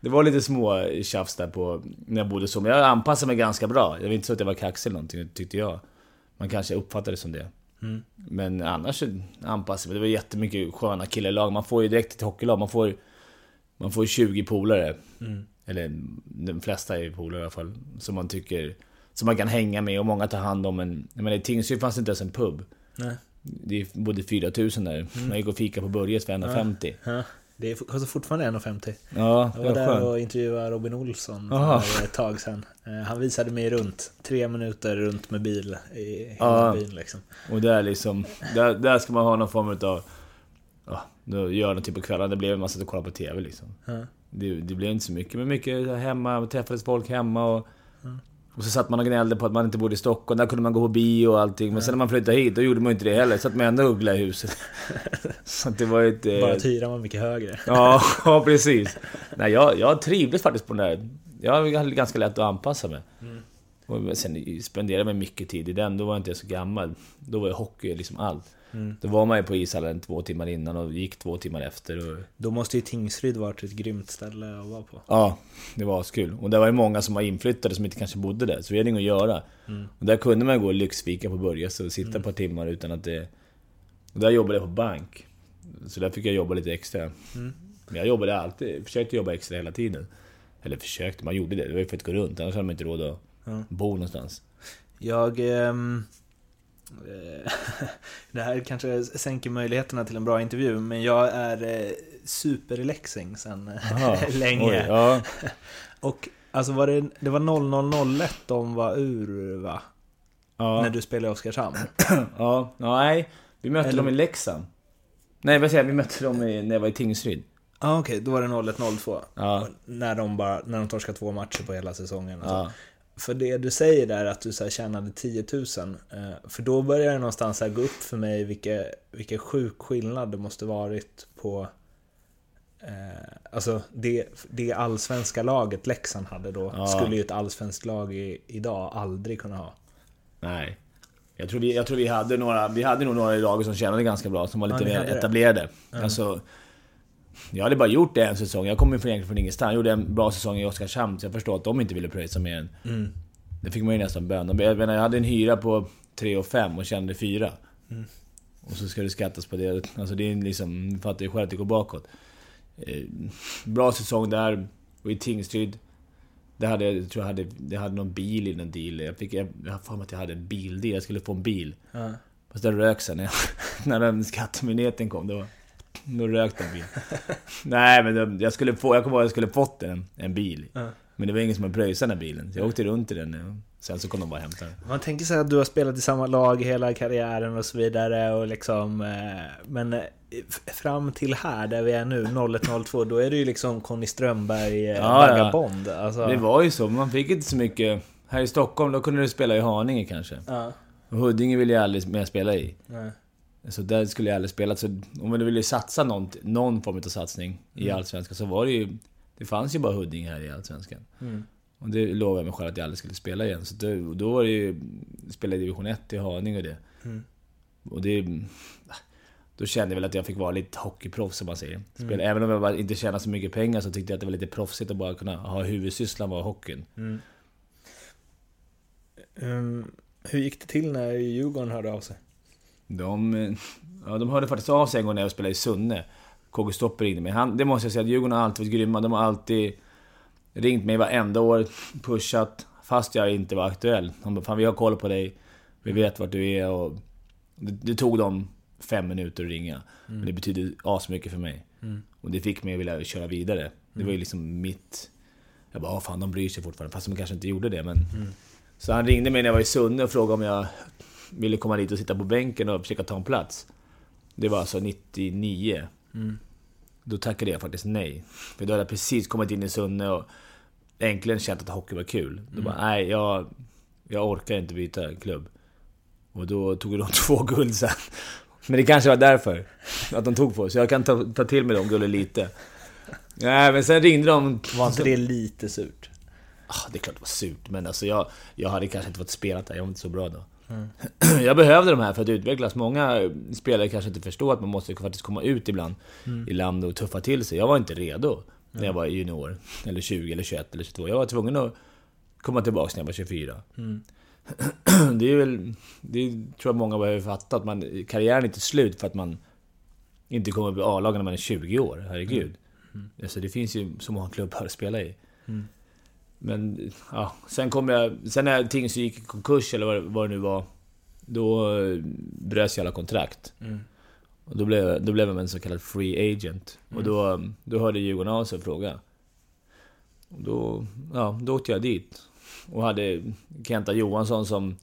F: Det var lite små tjafs där på, när jag bodde så, men jag anpassade mig ganska bra. Jag var inte så att jag var kaxig eller någonting, tyckte jag. Man kanske uppfattade det som det. Men annars anpassade jag mig. Det var jättemycket sköna killar i lag. Man får ju direkt ett hockeylag, man får, man får 20 polare. Eller de flesta är polare i alla fall. Som man tycker, som man kan hänga med och många tar hand om. Men, jag menar, i Tingsryd fanns det inte ens en pub.
A: Nej.
F: Det bodde 4000 där. Man gick och fika på Börjes för 1,50.
A: Ja, det är- kostar fortfarande 1,50.
F: Ja,
A: Jag
F: det
A: var där
F: skönt.
A: och intervjuade Robin Olsson för ett tag sedan. Eh, Han visade mig runt. Tre minuter runt med bil i hela
F: Ja.
A: byn liksom.
F: Och där liksom, där, där ska man ha någon form av... Ja, då gör något typ på kvällarna. Det blev en massa att kolla på TV liksom.
A: Ja.
F: Det, det blev inte så mycket, men mycket hemma, träffades folk hemma och... Och så satt man och gnällde på att man inte bodde i Stockholm, där kunde man gå på bio och allting. Men sen när man flyttade hit, då gjorde man inte det heller. Satt man ändå och uggla i huset. *laughs* så det var ett... eh,
A: Bara att hyran var mycket högre.
F: Ja, *laughs* ja precis. Nej, jag, jag trivdes faktiskt på den där. Jag hade ganska lätt att anpassa mig. Och sen spenderade jag mycket tid i den, då var jag inte så gammal. Då var ju hockey liksom allt. Då var man ju på ishallen två timmar innan och gick två timmar efter. Och...
A: Då måste ju Tingsryd varit ett grymt ställe att vara på.
F: Ja, det var kul. Och det var ju många som var inflyttade som inte kanske bodde där, så vi hade inget att göra. Och där kunde man gå och lyxfika på Börjes och sitta ett par timmar utan att det... Och där jobbade jag på bank. Så där fick jag jobba lite extra. Men jag jobbade alltid, försökte jobba extra hela tiden. Eller försökte, man gjorde det. Det var ju för att gå runt, annars hade man inte råd att bo någonstans.
A: Jag... ehm, eh, *laughs* det här kanske sänker möjligheterna till en bra intervju, men jag är eh, superleksing sen eh,
F: Jaha, *laughs*
A: länge.
F: oj, ja. *laughs*
A: Och alltså var det, det var 0001 de var ur va?
F: Ja.
A: När du spelade i Oskarshamn? *clears throat*
F: ja, nej. Vi mötte
A: Eller-
F: dem i Leksand. Nej, vad säger jag? Vi mötte dem i, när jag var i Tingsryd.
A: Ja ah, okej, då var det 01-02.
F: Ja.
A: När de, bara, när de torskade två matcher på hela säsongen.
F: Ja.
A: För det du säger där att du så här tjänade 10 000. Eh, för då börjar det någonstans här gå upp för mig vilken, vilken sjuk skillnad det måste varit på eh, Alltså det, det allsvenska laget Leksand hade då
F: Ja.
A: skulle ju ett allsvenskt lag i, idag aldrig kunna ha.
F: Nej. Jag tror, vi, jag tror vi hade några, vi hade nog några i laget som tjänade ganska bra, som var lite
A: Ja,
F: mer etablerade. Alltså, jag hade bara gjort det en säsong. Jag kom ju från från ingenstans. Jag gjorde en bra säsong i Oskarshamn, så jag förstår att de inte ville pröjsa mer än...
A: Mm.
F: Det fick man ju nästan bön. Jag menar, jag hade en hyra på 3 och 5 och tjänade 4.
A: Mm.
F: Och så ska det skattas på det. Alltså det är liksom... Du fattar ju själv att det går bakåt. Eh, bra säsong där. Och i Tingsryd. Där hade jag, tror jag hade, jag hade någon bil i den deal. Jag fick, jag, jag har att jag hade en bildel. Jag skulle få en bil.
A: Ja.
F: Fast den rök sen när, *laughs* när den skattemyndigheten kom. Då, då rök den bilen. *laughs* Nej men jag skulle få, jag kommer ihåg att jag skulle fått en, en bil.
A: Ja.
F: Men det var ingen som hade pröjsat den här bilen. Så jag åkte runt i den. Sen så kom de bara hämta den.
A: Man tänker sig att du har spelat i samma lag hela karriären och så vidare och liksom eh, Men eh, fram till här där vi är nu 0102 då är det ju liksom Conny Strömberg eh,
F: Ja, ja.
A: vagabond alltså.
F: Det var ju så, man fick inte så mycket... Här i Stockholm, då kunde du spela i Haninge kanske.
A: Ja,
F: Och Huddinge ville jag aldrig mer spela i.
A: nej.
F: Så där skulle jag aldrig spela. Så om man ville satsa någon, någon form av satsning i Allsvenskan så var det ju... Det fanns ju bara Huddinge här i Allsvenskan.
A: Mm.
F: Och det lovade jag mig själv att jag aldrig skulle spela igen. Så då, då var det ju... Spela i division 1 i Haninge och det.
A: Mm.
F: Och det... Då kände jag väl att jag fick vara lite hockeyproffs som man säger. Spela, Även om jag inte tjänade så mycket pengar så tyckte jag att det var lite proffsigt att bara kunna ha huvudsysslan var hockeyn.
A: Um, hur gick det till när Djurgården hörde av sig?
F: De, eh, ja, de hörde faktiskt av sig en gång när jag spelade i Sunne. KG Stopper ringde mig. Han, det måste jag säga, att Djurgården har alltid varit grymma. De har alltid ringt mig varenda år, pushat, fast jag inte var aktuell. De bara, fan vi har koll på dig, vi vet vart du är och... Det, det tog dem fem minuter att ringa. Men det betyder asmycket för mig. Och det fick mig att vilja köra vidare. Det var ju liksom mitt... Jag bara, "Ah, fan de bryr sig fortfarande. Fast de kanske inte gjorde det men... Så han ringde mig när jag var i Sunne och frågade om jag ville komma dit och sitta på bänken och försöka ta en plats. Det var alltså 99. Då tackade jag faktiskt nej. För då hade jag precis kommit in i Sunne och äntligen känt att hockey var kul. Då bara, nej jag, jag orkar inte byta klubb. Och då tog de *laughs* två guld sen. Men det kanske var därför. Att de tog på Så jag kan ta, ta till mig de gulden lite. Nej men sen ringde de...
A: Var inte det lite surt?
F: Ah, det är klart det var surt, men alltså jag, jag hade kanske inte fått spela där, jag var inte så bra då. *clears throat* Jag behövde de här för att utvecklas. Många spelare kanske inte förstår att man måste faktiskt komma ut ibland i landet och tuffa till sig. Jag var inte redo när jag var junior, eller 20, eller 21, eller 22. Jag var tvungen att komma tillbaka när jag var 24. *clears throat* Det är väl... Det tror jag många behöver fatta, att man, karriären är inte slut för att man inte kommer att bli A-lag när man är 20 år. Herregud. Alltså det finns ju så många klubbar att spela i. Men ja, sen kom jag... Sen när Tingsryd gick i konkurs, eller vad, det- vad det nu var. Då eh, bröts ju alla kontrakt. Och då blev, då blev jag en så kallad free agent. Och då, då hörde Djurgården av sig och frågade. Och då, ja, då åkte jag dit. Och hade Kenta Johansson som,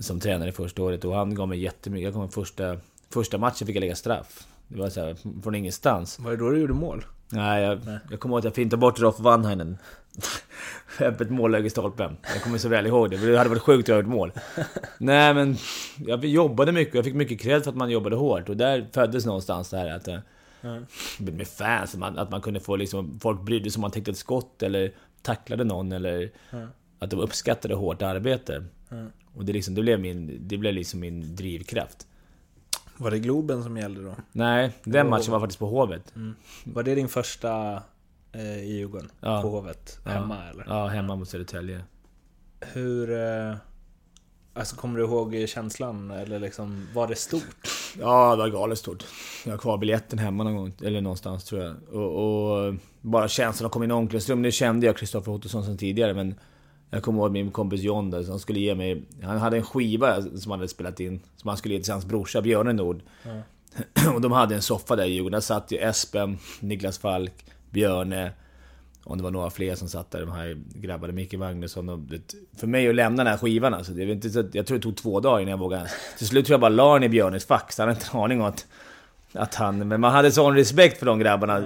F: som tränare första året. Och han gav mig jättemycket. Jag kom första, första matchen fick jag lägga straff. Det var så här, från ingenstans.
A: Var det då du gjorde mål?
F: Nej, jag, jag kommer ihåg att jag fintade bort Rolf Vanhainen. Öppet målläge i stolpen. Jag kommer så väl ihåg det, för det hade varit sjukt att göra ett mål. Nej men, jag jobbade mycket, jag fick mycket cred för att man jobbade hårt. Och där föddes någonstans det här att... eh, Med fans, att man, att man kunde få liksom... Folk brydde sig om man täckte ett skott eller tacklade någon eller... Att de uppskattade hårt arbete. Och det, liksom, det, blev min, det blev liksom min drivkraft.
A: Var det Globen som gällde då?
F: Nej, den matchen var faktiskt på Hovet.
A: Var det din första eh, i Djurgården?
F: Ja.
A: På Hovet? Hemma eller?
F: Ja, hemma mot Södertälje.
A: Hur... Eh, alltså kommer du ihåg känslan? Eller liksom, var det stort?
F: Ja, det var galet stort. Jag har kvar biljetten hemma någon gång, eller någonstans tror jag. Och, och bara känslan att komma in i omklädningsrum. Nu kände jag Kristoffer Ottosson sedan tidigare, men jag kommer ihåg min kompis John där, som skulle ge mig... Han hade en skiva som han hade spelat in, som han skulle ge till hans brorsa Björne Nord. *clears throat* och de hade en soffa där i Djurgården. Där satt ju Espen, Niklas Falk, Björne, och det var några fler som satt där, de här grabbarna, Micke Magnusson och För mig att lämna den här skivan alltså, det är inte så jag tror det tog två dagar innan jag vågade... Till slut tror jag bara la den i Björnes fack, så han hade inte en aning om att... Att han... Men man hade sån respekt för de grabbarna,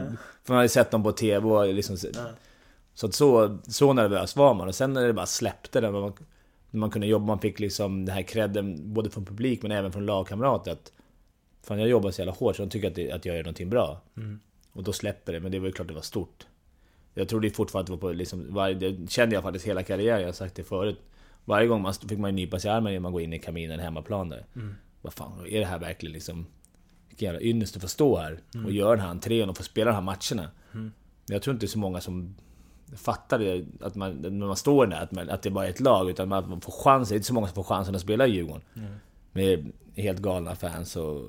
F: för man hade sett dem på TV och liksom... Så. Att så, så nervös var man, och sen när det bara släppte det, när man, när man kunde jobba, man fick liksom den här credden både från publik men även från lagkamrater att... Fan jag jobbar så jävla hårt så de tycker att, det, att jag gör någonting bra. Och då släpper det, men det var ju klart det var stort. Jag trodde fortfarande att det var på liksom, varje, det kände jag faktiskt hela karriären, jag har sagt det förut. Varje gång man fick man ju nypa sig i armen när man går in i kaminen hemmaplan där. Vad fan, är det här verkligen liksom... Vilken jävla ynnest att få stå här och göra den här entrén och få spela de här matcherna. Jag tror inte det är så många som fattar det, att man, när man står där, att, man, att det bara är ett lag. Utan att man får chansen, det är inte så många som får chansen att spela i Djurgården. Med helt galna fans och,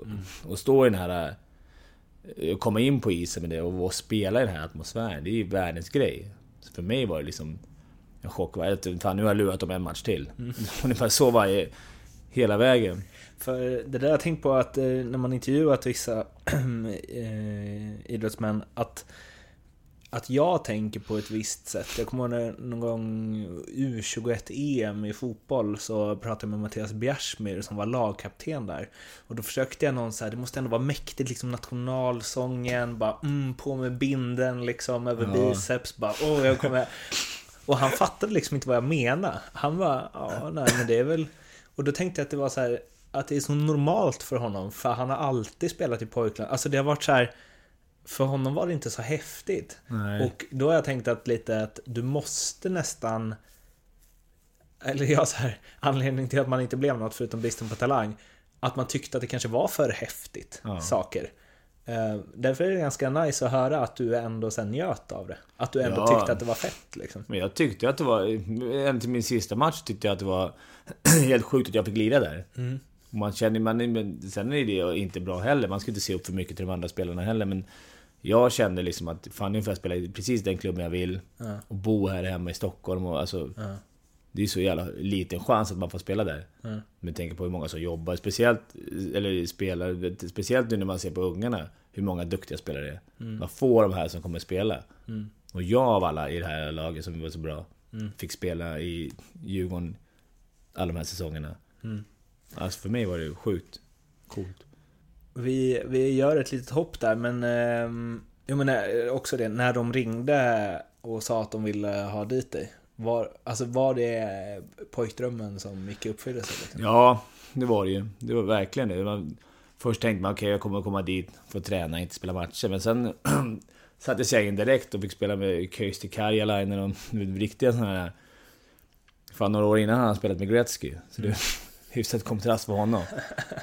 F: och stå i den här... eh, Komma in på isen med det och, och spela i den här atmosfären, det är ju världens grej. Så för mig var det liksom en chock. Fan, nu har jag lurat dem en match till. *laughs* Ungefär så varje... Hela vägen.
A: För det där jag tänkt på att eh, när man intervjuat vissa *clears throat* eh, idrottsmän att att jag tänker på ett visst sätt. Jag kommer ihåg någon gång U21-EM i fotboll så pratade jag med Mattias Bjärsmyr som var lagkapten där. Och då försökte jag någon så här, det måste ändå vara mäktigt liksom nationalsången, bara mm, på med binden liksom över
F: Ja.
A: biceps, bara åh jag kommer... *laughs* Och han fattade liksom inte vad jag menade. Han var ja nej men det är väl... Och då tänkte jag att det var så här, att det är så normalt för honom, för han har alltid spelat i pojklag. Alltså det har varit så här, för honom var det inte så häftigt.
F: Nej.
A: Och då har jag tänkt att lite att du måste nästan... Eller ja, så här, anledningen till att man inte blev något förutom bristen på talang. Att man tyckte att det kanske var för häftigt
F: Ja.
A: saker. Eh, därför är det ganska nice att höra att du ändå sen njöt av det. Att du ändå
F: Ja.
A: tyckte att det var fett liksom.
F: Men jag tyckte att det var... Än till min sista match tyckte jag att det var *clears throat* helt sjukt att jag fick lira där. Och man känner, man, men sen är det inte bra heller, man ska inte se upp för mycket till de andra spelarna heller men jag kände liksom att fan nu får jag spela i precis den klubben jag vill
A: Ja.
F: och bo här hemma i Stockholm och alltså
A: Ja.
F: Det är så jävla liten chans att man får spela där.
A: Ja.
F: Med tanke på hur många som jobbar, speciellt, eller spelar, speciellt nu när man ser på ungarna, hur många duktiga spelare det är.
A: Mm.
F: Man får de här som kommer spela. Och jag av alla i det här laget som var så bra,
A: Mm.
F: fick spela i Djurgården alla de här säsongerna.
A: Mm.
F: Alltså för mig var det sjukt coolt.
A: Vi, vi gör ett litet hopp där, men ehm, jag menar också det, när de ringde och sa att de ville ha dit dig. Var, alltså var det pojkdrömmen som gick i uppfyllelse? Liksom?
F: Ja, det var det ju. Det var verkligen det. var, först tänkte man okej, jag kommer att komma dit, få träna, inte spela matcher. Men sen *clears throat* sattes jag in direkt och fick spela med Kösti Karjalainen och *laughs* riktiga sådana här... Fan, några år innan hade han spelat med Gretzky. Så det är *laughs* hyfsat kontrast för honom.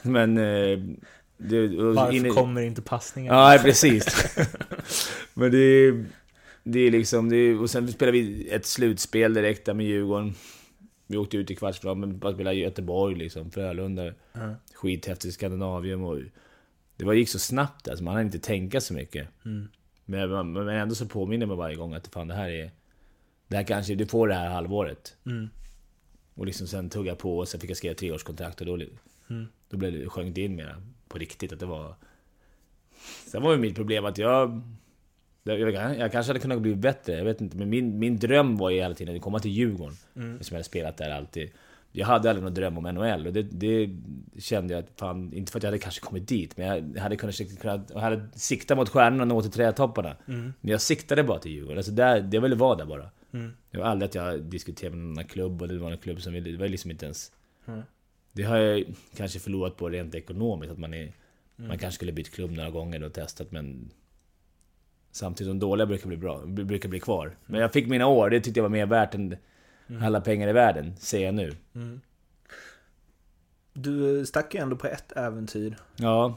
F: Men... Eh, det,
A: Varför
F: in
A: kommer inte passningen?
F: Ja, precis. *laughs* Men det är, det är liksom... Det är, och sen spelade vi ett slutspel direkt där med Djurgården. Vi åkte ut i kvartsfinal, men bara spelade Göteborg liksom, Frölunda.
A: Ja.
F: Skithäftigt Skandinavium och... Det var, gick så snabbt alltså, man hann inte tänka så mycket.
A: Mm.
F: Men, men ändå så påminner man varje gång att fan det här är... Det här kanske, du får det här halvåret.
A: Mm.
F: Och liksom sen tugga på och sen fick jag skriva treårskontrakt och då,
A: Mm.
F: då blev det, sjönk det in mer på riktigt att det var... Sen var ju mitt problem att jag... Jag, kanske hade kunnat bli bättre, jag vet inte. Men min, min dröm var ju hela tiden att komma till Djurgården.
A: Mm.
F: Eftersom jag hade spelat där alltid. Jag hade aldrig någon dröm om NHL och det, det kände jag att fan, inte för att jag hade kanske kommit dit, men jag hade kunnat, kunnat jag hade siktat mot stjärnorna och nå till trädtopparna.
A: Mm.
F: Men jag siktade bara till Djurgården, alltså där, det ville vara där bara.
A: Mm.
F: Det var aldrig att jag diskuterade med någon klubb och det var en klubb som ville, det var liksom inte ens...
A: Mm.
F: Det har jag kanske förlorat på rent ekonomiskt, att man är...
A: Mm.
F: Man kanske skulle bytt klubb några gånger och testat men... Samtidigt som dåliga brukar bli bra, brukar bli kvar. Men jag fick mina år, det tyckte jag var mer värt än alla pengar i världen, säger jag nu.
A: Mm. Du stack ju ändå på ett äventyr.
F: Ja,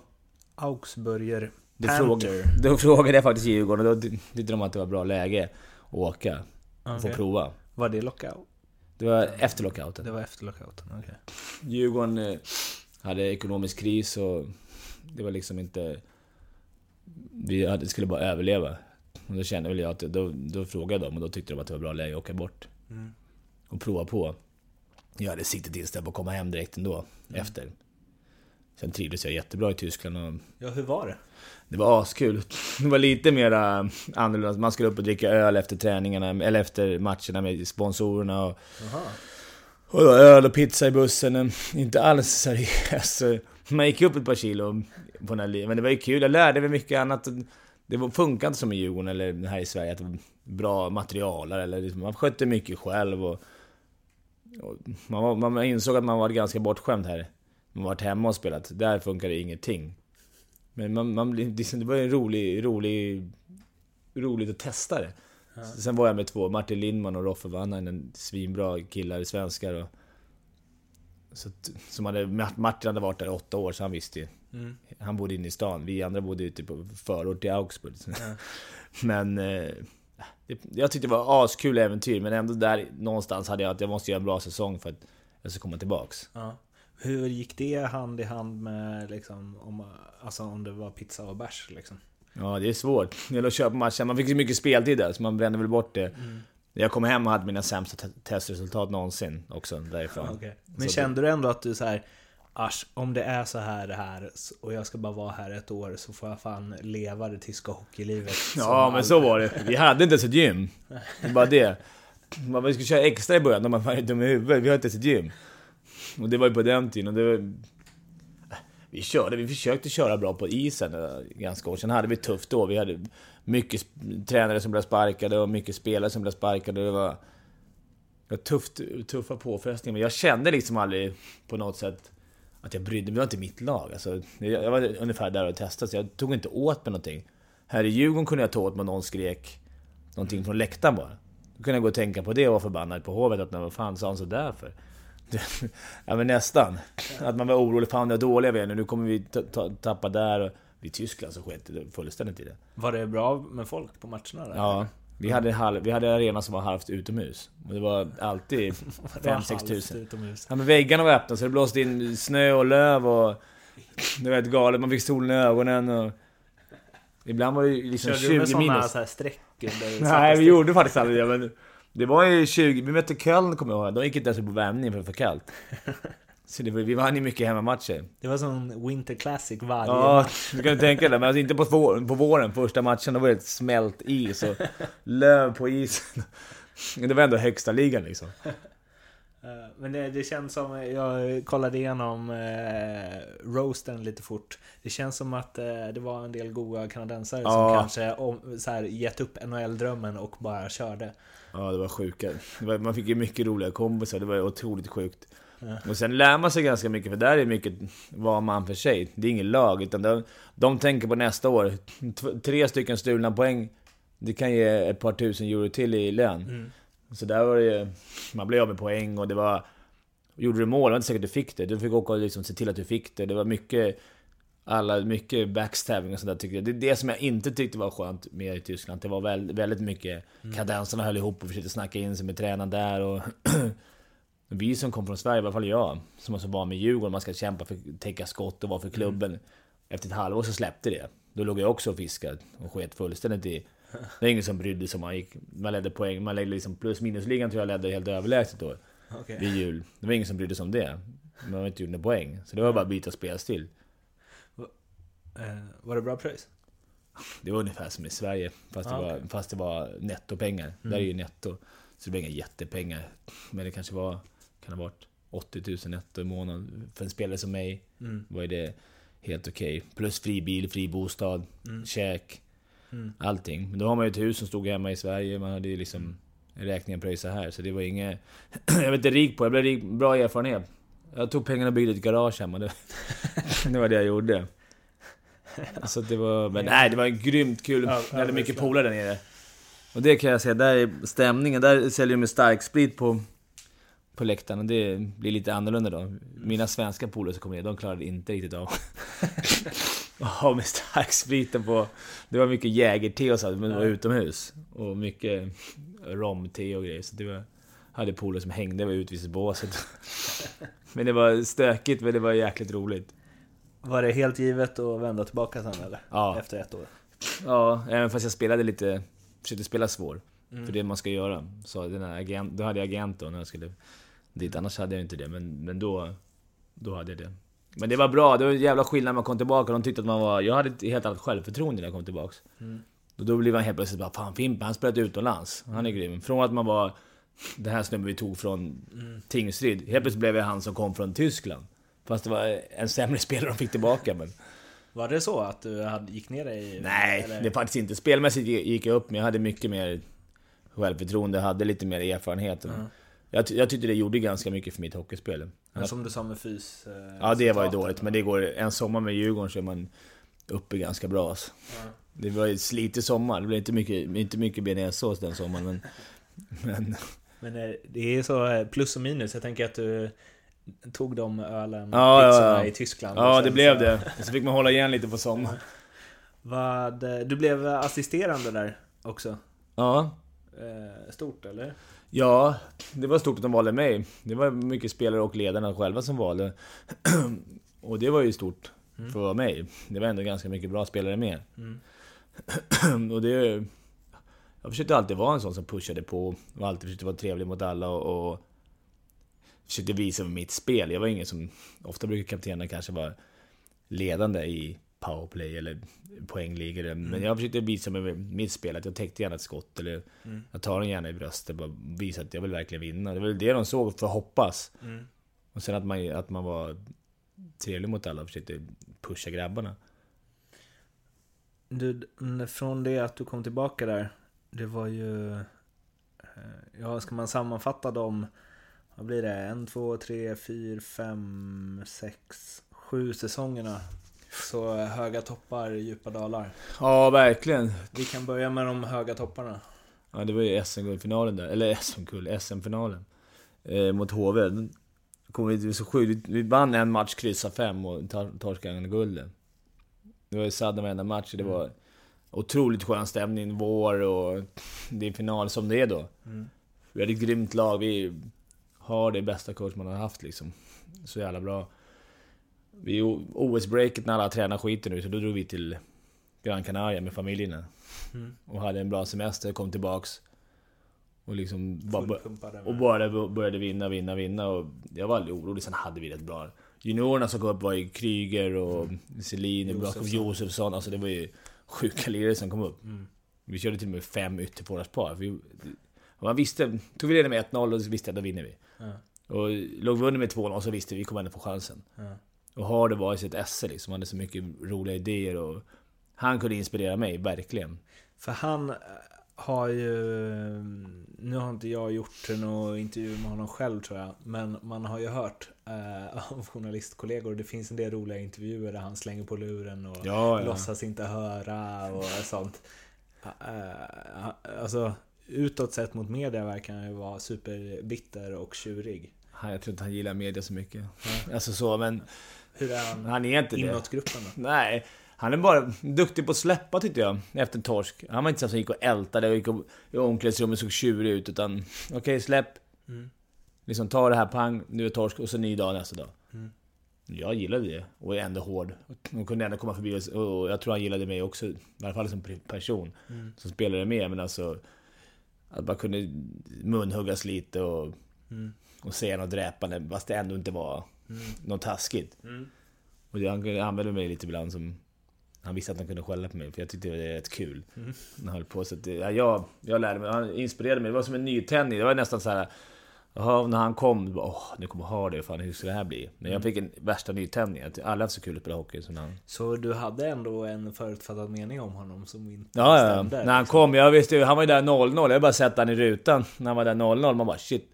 A: Augsburger
F: då, frågade, då frågade jag faktiskt Djurgården och då tyckte de att det var bra läge att åka och få prova.
A: Var det lockout?
F: Det var efter lockouten.
A: Det var efter lockouten, okej.
F: Djurgården eh, hade ekonomisk kris och det var liksom inte... Vi hade, skulle bara överleva. Och då kände väl jag att då, då frågade dem och då tyckte de att det var bra läge att åka bort.
A: Mm.
F: Och prova på. Jag hade siktet inställt på att komma hem direkt ändå, efter. Sen trivdes jag jättebra i Tyskland och
A: Ja, hur var det?
F: det var askul. *laughs* Det var lite mera annorlunda. Man skulle upp och dricka öl efter träningarna, eller efter matcherna med sponsorerna och
A: Jaha.
F: och öl och pizza i bussen, inte alls seriöst. *laughs* Man gick upp ett par kilo på den här men det var ju kul. Jag lärde mig mycket annat. Det funkar inte som i Djurgården eller här i Sverige, att det var bra materialare eller liksom, man skötte mycket själv och... och man, var, man insåg att man var ganska bortskämd här. Man varit hemma och spelat, där funkar det ingenting. Men man, man, det var en rolig, rolig... Roligt att testa det. Sen var jag med två, Martin Lindman och Roffe Vanhainen, svinbra killar, svenskar och... Så, som hade, Martin hade varit där i åtta år, så han visste ju.
A: Mm.
F: Han bodde inne i stan, vi andra bodde ute på förort till Augsburg.
A: Ja. *laughs*
F: Men... Eh, det, jag tyckte det var askul äventyr, men ändå där någonstans hade jag att jag måste göra en bra säsong för att jag ska komma tillbaks.
A: Ja. Hur gick det hand i hand med liksom, om, alltså om det var pizza och bärs liksom?
F: Ja, det är svårt. Det gäller att köpa matchen. Man fick så mycket speltid där, så man brände väl bort det.
A: Mm.
F: Jag kom hem och hade mina sämsta te- testresultat någonsin också därifrån.
A: Okej. Men
F: Så
A: kände du ändå att du så här, Asch, om det är så här det här och jag ska bara vara här ett år så får jag fan leva det tyska hockeylivet.
F: Ja, men så var det. Vi hade inte ens ett gym. Det var bara det. *laughs* Man, vi skulle köra extra i början, de var dum i huvudet. Vi har inte ens ett gym. Och det var ju på den tiden. Och det var... Vi körde, vi försökte köra bra på isen eh, ganska år. Sen hade vi tufft då. Vi hade mycket tränare som blev sparkade och mycket spelare som blev sparkade. Det var, det var tufft, tuffa påfrestningar. Men jag kände liksom aldrig på något sätt att jag brydde mig. Det var inte mitt lag. Alltså, jag jag var ungefär där och testade, så jag tog inte åt mig någonting. Här i Djurgården kunde jag ta åt mig någon skrek någonting från läktaren bara. Då kunde jag gå och tänka på det och vara förbannad på hovet att vad fan sa han sådär för? *laughs* ja men nästan. Att man var orolig, fan vad dåliga vi är nu, nu kommer vi ta- ta- tappa där. I Tyskland så sket det fullständigt i det.
A: Var det bra med folk på matcherna där?
F: Ja, Vi hade, halv, vi hade arena som var halvt utomhus. Och det var alltid *laughs* 5-6 tusen. Ja men väggarna var öppna så det blåste in snö och löv och... Det var helt galet, man fick solen i ögonen och... Ibland var det liksom
A: Körde du med
F: 20
A: sådana
F: minus.
A: så här streck
F: Nej, vi gjorde faktiskt aldrig det, men... Det var ju 20... Vi mötte Köln kommer jag ihåg. De gick inte ens på värmning för det var för kallt. *laughs* Så det var, vi vann ju mycket hemmamatcher.
A: Det var sån Winter Classic varje
F: Ja, du kan tänka dig. Men alltså inte på, vår, på våren, första matchen, då var det smält is och löv på isen. *laughs* Det var ändå högsta ligan liksom.
A: Eh, Men det, det känns som, jag kollade igenom eh, roasten lite fort. Det känns som att eh, det var en del goa kanadensare som
F: Ja.
A: kanske om, så här, gett upp NHL-drömmen och bara körde.
F: Ja, det var sjuka. Det var, man fick ju mycket roliga kompisar, det var otroligt sjukt.
A: Ja.
F: Och sen lär man sig ganska mycket, för där är mycket var man för sig. Det är ingen lag, utan de, de tänker på nästa år. T- tre stycken stulna poäng, det kan ge ett par tusen euro till i lön.
A: Mm.
F: Så där var det ju, man blev av med poäng och det var... Gjorde du mål, det var inte säkert du fick det. Du fick åka och liksom se till att du fick det. Det var mycket... Alla, mycket backstabbing och sånt där tyckte jag. Det är det som jag inte tyckte var skönt med i Tyskland. Det var väl, väldigt mycket... Kadenserna höll ihop och försökte snacka in sig med tränaren där och... *clears throat* Vi som kom från Sverige, i alla fall jag, som var så van med Djurgården, man ska kämpa för att täcka skott och vara för klubben. Efter ett halvår så släppte det. Då låg jag också och fiskade och sket fullständigt i... Det var ingen som brydde sig om man gick... Man ledde poäng, man ledde liksom plus minusligan tror jag ledde helt överlägset då.
A: Okej.
F: Vid jul. Det var ingen som brydde sig om det. Man har inte gjort några poäng. Så det var bara att byta spelstil.
A: Eh, var det bra pröjs?
F: Det var ungefär som i Sverige. Fast,
A: Ah,
F: det, var, fast det var nettopengar. Där är ju netto. Så det var inga jättepengar. Men det kanske var... Kan ha varit 80 000 netto i månaden. För en spelare som mig
A: Mm.
F: var det helt okej. Plus fri bil, fri bostad,
A: Mm.
F: käk.
A: Mm.
F: Allting. Men då har man ju ett hus som stod hemma i Sverige. Man hade ju liksom räkningen pröjsa här. Så det var inget... *clears throat* jag var inte rik på Jag blev rik, bra erfarenhet. Jag tog pengarna och byggde ett garage hemma. Det, *laughs* det var det jag gjorde. *laughs* Så det var... Men nej, det var grymt kul.
A: Ja,
F: Jag hade mycket polare där nere. Och det kan jag säga, där är stämningen. Där säljer de starksprit på, på läktaren. Och det blir lite annorlunda då. Mina svenska polare som kom ner, de klarade inte riktigt av *laughs* ha med starkspriten på. Det var mycket jägerte och så, men det var
A: Ja.
F: utomhus. Och mycket romte och grejer. Så det var, hade polare som hängde över utvisningsbåset. *laughs* men det var stökigt, men det var jäkligt roligt.
A: Var det helt givet att vända tillbaka sen eller?
F: Ja.
A: Efter ett år?
F: Ja, även fast jag spelade lite... Försökte spela svår.
A: Mm.
F: För det man ska göra. Så den här agent, då hade jag agent då när jag skulle dit. Annars hade jag inte det. Men, men då, då hade jag det. Men det var bra. Det var en jävla skillnad när man kom tillbaka. De tyckte att man var... Jag hade ett helt annat självförtroende när jag kom tillbaks.
A: Mm.
F: Och då blev man helt plötsligt bara Fan Fimpen, han spelat utomlands. Han är grym. Från att man var... Den här snubben vi tog från
A: Mm.
F: Tingsryd. Helt plötsligt blev jag han som kom från Tyskland. Fast det var en sämre *laughs* spelare de fick tillbaka. Men
A: Var det så att du hade, gick ner dig?
F: Nej,
A: eller?
F: det är faktiskt inte. Spelmässigt gick jag upp, men jag hade mycket mer självförtroende, hade lite mer erfarenhet.
A: Ja.
F: Jag, jag tyckte det gjorde ganska mycket för mitt hockeyspel.
A: Men som du sa med fys... eh,
F: Ja, det var ju dåligt, men det går... En sommar med Djurgården så är man uppe ganska bra. Alltså.
A: Ja.
F: Det var ju slitig sommar, det blev inte mycket, inte mycket bearnaisesås den sommaren, men... men
A: Men eh, det är så eh, plus och minus. Jag tänker att du tog de ölen,
F: Ja,
A: pizzorna
F: ja.
A: i Tyskland.
F: ja, det blev
A: så-
F: det. Så fick man hålla igen lite på sommaren. *laughs*
A: Vad, du blev assisterande där också.
F: Ja.
A: Stort eller?
F: Ja, det var stort att de valde mig. Det var mycket spelare och ledarna själva som valde. *clears throat* Och det var ju stort för att vara mig. Det var ändå ganska mycket bra spelare med.
A: Mm. *clears throat*
F: Och det... Jag försökte alltid vara en sån som pushade på och alltid försökte vara trevlig mot alla och... och försökte visa mitt spel. Jag var ingen som... Ofta brukar kaptenerna kanske vara ledande i powerplay eller poängligor. Men jag försökte visa med mitt spel att jag täckte gärna ett skott eller
A: Mm.
F: jag tar den gärna i bröstet. Bara visa att jag vill verkligen vinna. Det var väl det de såg för att hoppas.
A: Mm.
F: Och sen att man, att man var trevlig mot alla och försökte pusha grabbarna.
A: Du, från det att du kom tillbaka där, det var ju... Eh, ja, ska man sammanfatta dem? Vad blir det? En, två, tre, fyra, fem, sex, sju säsongerna. Så höga toppar, djupa dalar.
F: Ja, verkligen.
A: Vi kan börja med de höga topparna.
F: Ja, det var ju SM-guldfinalen där. Eller SM-guld, SM-finalen. Eh, mot HV. Den Kom vi, så sjukt. Vi, vann en match, kryssade fem och tor- torskade guldet. Det var ju sadden varenda match. Det var otroligt skön stämning, vår och det är final som det är då.
A: Mm.
F: Vi hade ett grymt lag, vi har det bästa coach man har haft liksom. Så jävla bra. Vi OS-breaket när alla tränar skiten nu, så då drog vi till Gran Canaria med familjerna.
A: Mm.
F: Och hade en bra semester, kom tillbaks. Och liksom bara, och bara började vinna, vinna, vinna. Och jag var aldrig orolig, sen hade vi rätt bra. Juniorerna som kom upp var ju Kryger och Selin och Josefsson. Alltså det var ju sjuka lirare som kom upp.
A: Mm.
F: Vi körde till och med fem ytterforwardspar. Vi, man visste, tog vi ledning med 1-0 och så visste jag att då vinner vi.
A: Ja.
F: Och låg vi under med 2-0 så visste vi att vi kommer ändå få chansen.
A: Ja.
F: Och har det varit ett esse liksom, hade så mycket roliga idéer och han kunde inspirera mig, verkligen.
A: För han eh, har ju... Nu har inte jag gjort någon intervju med honom själv tror jag. Men man har ju hört eh, *laughs* av journalistkollegor. Det finns en del roliga intervjuer där han slänger på luren och
F: Ja, ja.
A: låtsas inte höra och *laughs* sånt. Eh, alltså utåt sett mot media verkar han ju vara superbitter och tjurig.
F: Jag tror inte han gillar media så mycket. Alltså så, men
A: Hur är han
F: han är inte det.
A: inåt gruppen då?
F: Nej, han är bara duktig på att släppa tyckte jag, efter en torsk. Han var inte så som gick och ältade och gick och, i omklädningsrummet såg tjurig ut, utan okej, släpp.
A: Mm.
F: Liksom ta det här, pang, nu är torsk, och så ny dag nästa dag.
A: Mm.
F: Jag gillade det, och är ändå hård. Och kunde ändå komma förbi oss, och jag tror han gillade mig också, i alla fall som person.
A: Mm.
F: Som spelade med, men alltså... Att man kunde munhuggas lite och,
A: Mm.
F: och säga något dräpande, fast det ändå inte var
A: Mm.
F: något taskigt.
A: Mm.
F: Och han använde mig lite ibland som... Han visste att han kunde skälla på mig, för jag tyckte det var rätt kul.
A: Mm.
F: Han höll på, så att, ja, jag, jag lärde mig, han inspirerade mig. Det var som en nytändning. Det var nästan så här. Jaha, när han kom, bara, åh, nu kommer ha det, fan hur ska det här bli? Men
A: Mm.
F: jag fick en värsta nytändning. Att Alla har så kul att spela hockey som han.
A: Så du hade ändå en förutfattad mening om honom som inte
F: Ja, ja,
A: stämde?
F: när han
A: liksom?
F: kom, jag visste ju, han var ju där 0-0. Jag har bara sett han i rutan när han var där 0-0. Man bara shit.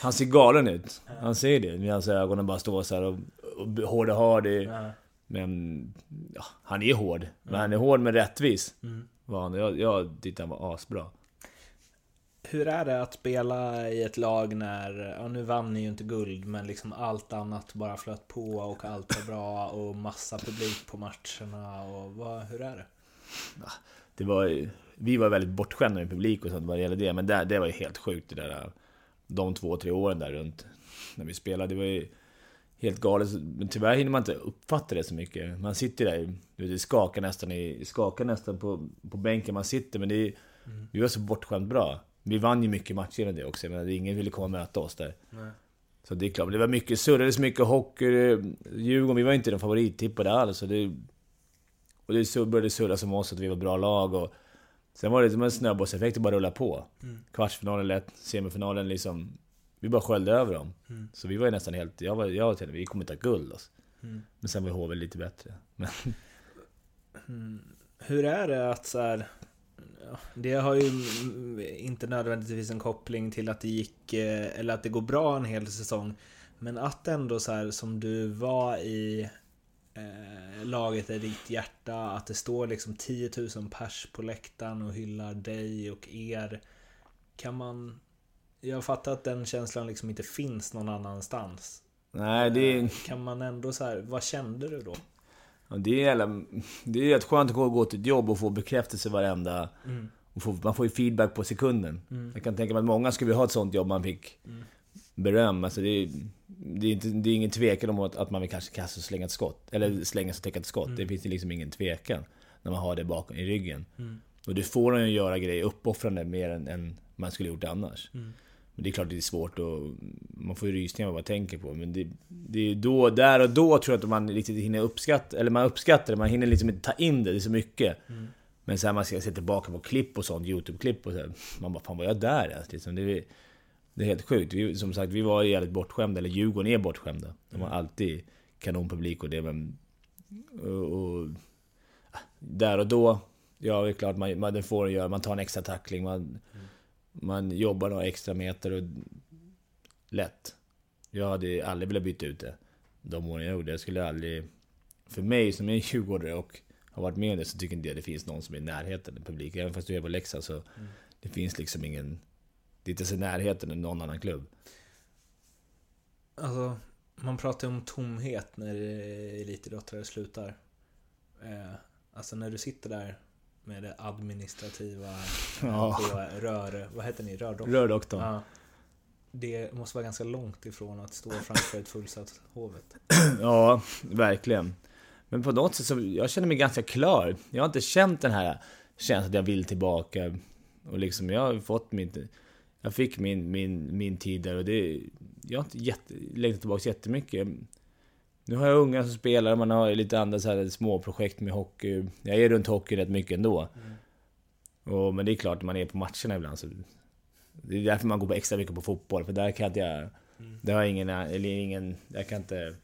F: Han ser galen ut. Han ser det. Medan ögonen bara står så här och, och hård och hard. Men ja, han är hård. Men han är hård men rättvis.
A: Mm.
F: Var han. Jag, jag tyckte han var asbra.
A: Hur är det att spela i ett lag när, ja nu vann ni ju inte guld, men liksom allt annat bara flöt på och allt var bra och massa publik på matcherna och vad, hur är det?
F: Det var, vi var väldigt bortskämda med publik och sånt vad det gäller det. Men det, det var ju helt sjukt det där. De två, tre åren där runt. När vi spelade. Det var ju helt galet. Men tyvärr hinner man inte uppfatta det så mycket. Man sitter där, du vet, det skakar nästan, i, skakar nästan på, på bänken man sitter. Men det är, vi var så bortskämt bra. Vi vann ju mycket matcher i det också. Men ingen ville komma och möta oss där.
A: Nej.
F: Så det är klart, det var mycket, surrades mycket hockey. Djurgården, vi var inte den favorittippade alls. Så det, och det började surras om oss att vi var bra lag. Och sen var det som en snöbollseffekt, det bara rulla på.
A: Mm.
F: Kvartsfinalen lätt, semifinalen liksom. Vi bara sköljde över dem.
A: Mm.
F: Så vi var ju nästan helt... Jag var, jag tänkte, vi kommer ha guld alltså.
A: Mm.
F: Men sen var HV lite bättre. Men, *laughs*
A: Mm. Hur är det att så här, det har ju inte nödvändigtvis en koppling till att det gick, eh, eller att det går bra en hel säsong. Men att ändå så här som du var i eh, laget är ditt hjärta, att det står liksom 10 000 pers på läktaren och hyllar dig och er. Kan man... Jag fattar att den känslan liksom inte finns någon annanstans.
F: nej, det är...
A: Kan man ändå så här, vad kände du då?
F: Ja, det är jävla, Det är rätt skönt att gå gå till ett jobb och få bekräftelse varenda...
A: Mm.
F: Och få, man får ju feedback på sekunden.
A: Mm.
F: Jag kan tänka mig att många skulle vilja ha ett sånt jobb man fick
A: Mm.
F: Beröm. Alltså det, är, det, är inte, det är ingen tvekan om att, att man vill kanske kasta och slänga ett skott. Eller slänga sig och täcka ett skott. Det finns det liksom ingen tvekan. När man har det bakom i ryggen.
A: Mm.
F: Och det får en ju göra grejer uppoffrande mer än, än man skulle gjort annars.
A: Mm.
F: Men det är klart det är svårt och man får ju rysningar av vad man tänker på. Men det, det är då, där och då tror jag inte man riktigt hinner uppskatta, eller man uppskattar det, man hinner liksom inte ta in det, det är så mycket.
A: Mm.
F: Men sen man ska se tillbaka på klipp och sånt, YouTube-klipp och så här, Man bara, fan var jag där ens? Liksom, det, är, det är helt sjukt. Vi, som sagt, vi var jävligt bortskämda, eller Djurgården är bortskämda. De har alltid kanonpublik och det, men... Och, och, där och då, ja det är klart man, man får göra, man tar en extra tackling, man, man jobbar några extra meter och... Lätt. Jag hade aldrig velat byta ut det. De åren jag gjorde. Jag skulle aldrig... För mig som är djurgårdare och har varit med om det så tycker inte jag det finns någon som är i närheten av publik. Även fast du är på Leksand så... Det finns liksom ingen... Det är inte ens i närheten av någon annan klubb.
A: Alltså, man pratar ju om tomhet när elitidrottare slutar. Eh, alltså när du sitter där med det administrativa *laughs*
F: Ja.
A: på rör... Vad heter ni? Rördoktorn?
F: Rördoktorn.
A: Ja. Det måste vara ganska långt ifrån att stå framför ett fullsatt Hovet. *clears throat*
F: Ja, verkligen. Men på något sätt så, jag känner mig ganska klar. Jag har inte känt den här känslan att jag vill tillbaka. Och liksom, jag har fått mitt... Jag fick min, min, min tid där och det... Jag har inte jätte, längtat tillbaka jättemycket. Nu har jag unga som spelar, man har lite andra så här små projekt med hockey. Jag är runt hockey rätt mycket ändå. Och, men det är klart, när man är på matcherna ibland så... Det är därför man går på extra mycket på fotboll, för där kan jag... Där har jag ingen, eller ingen... Jag kan inte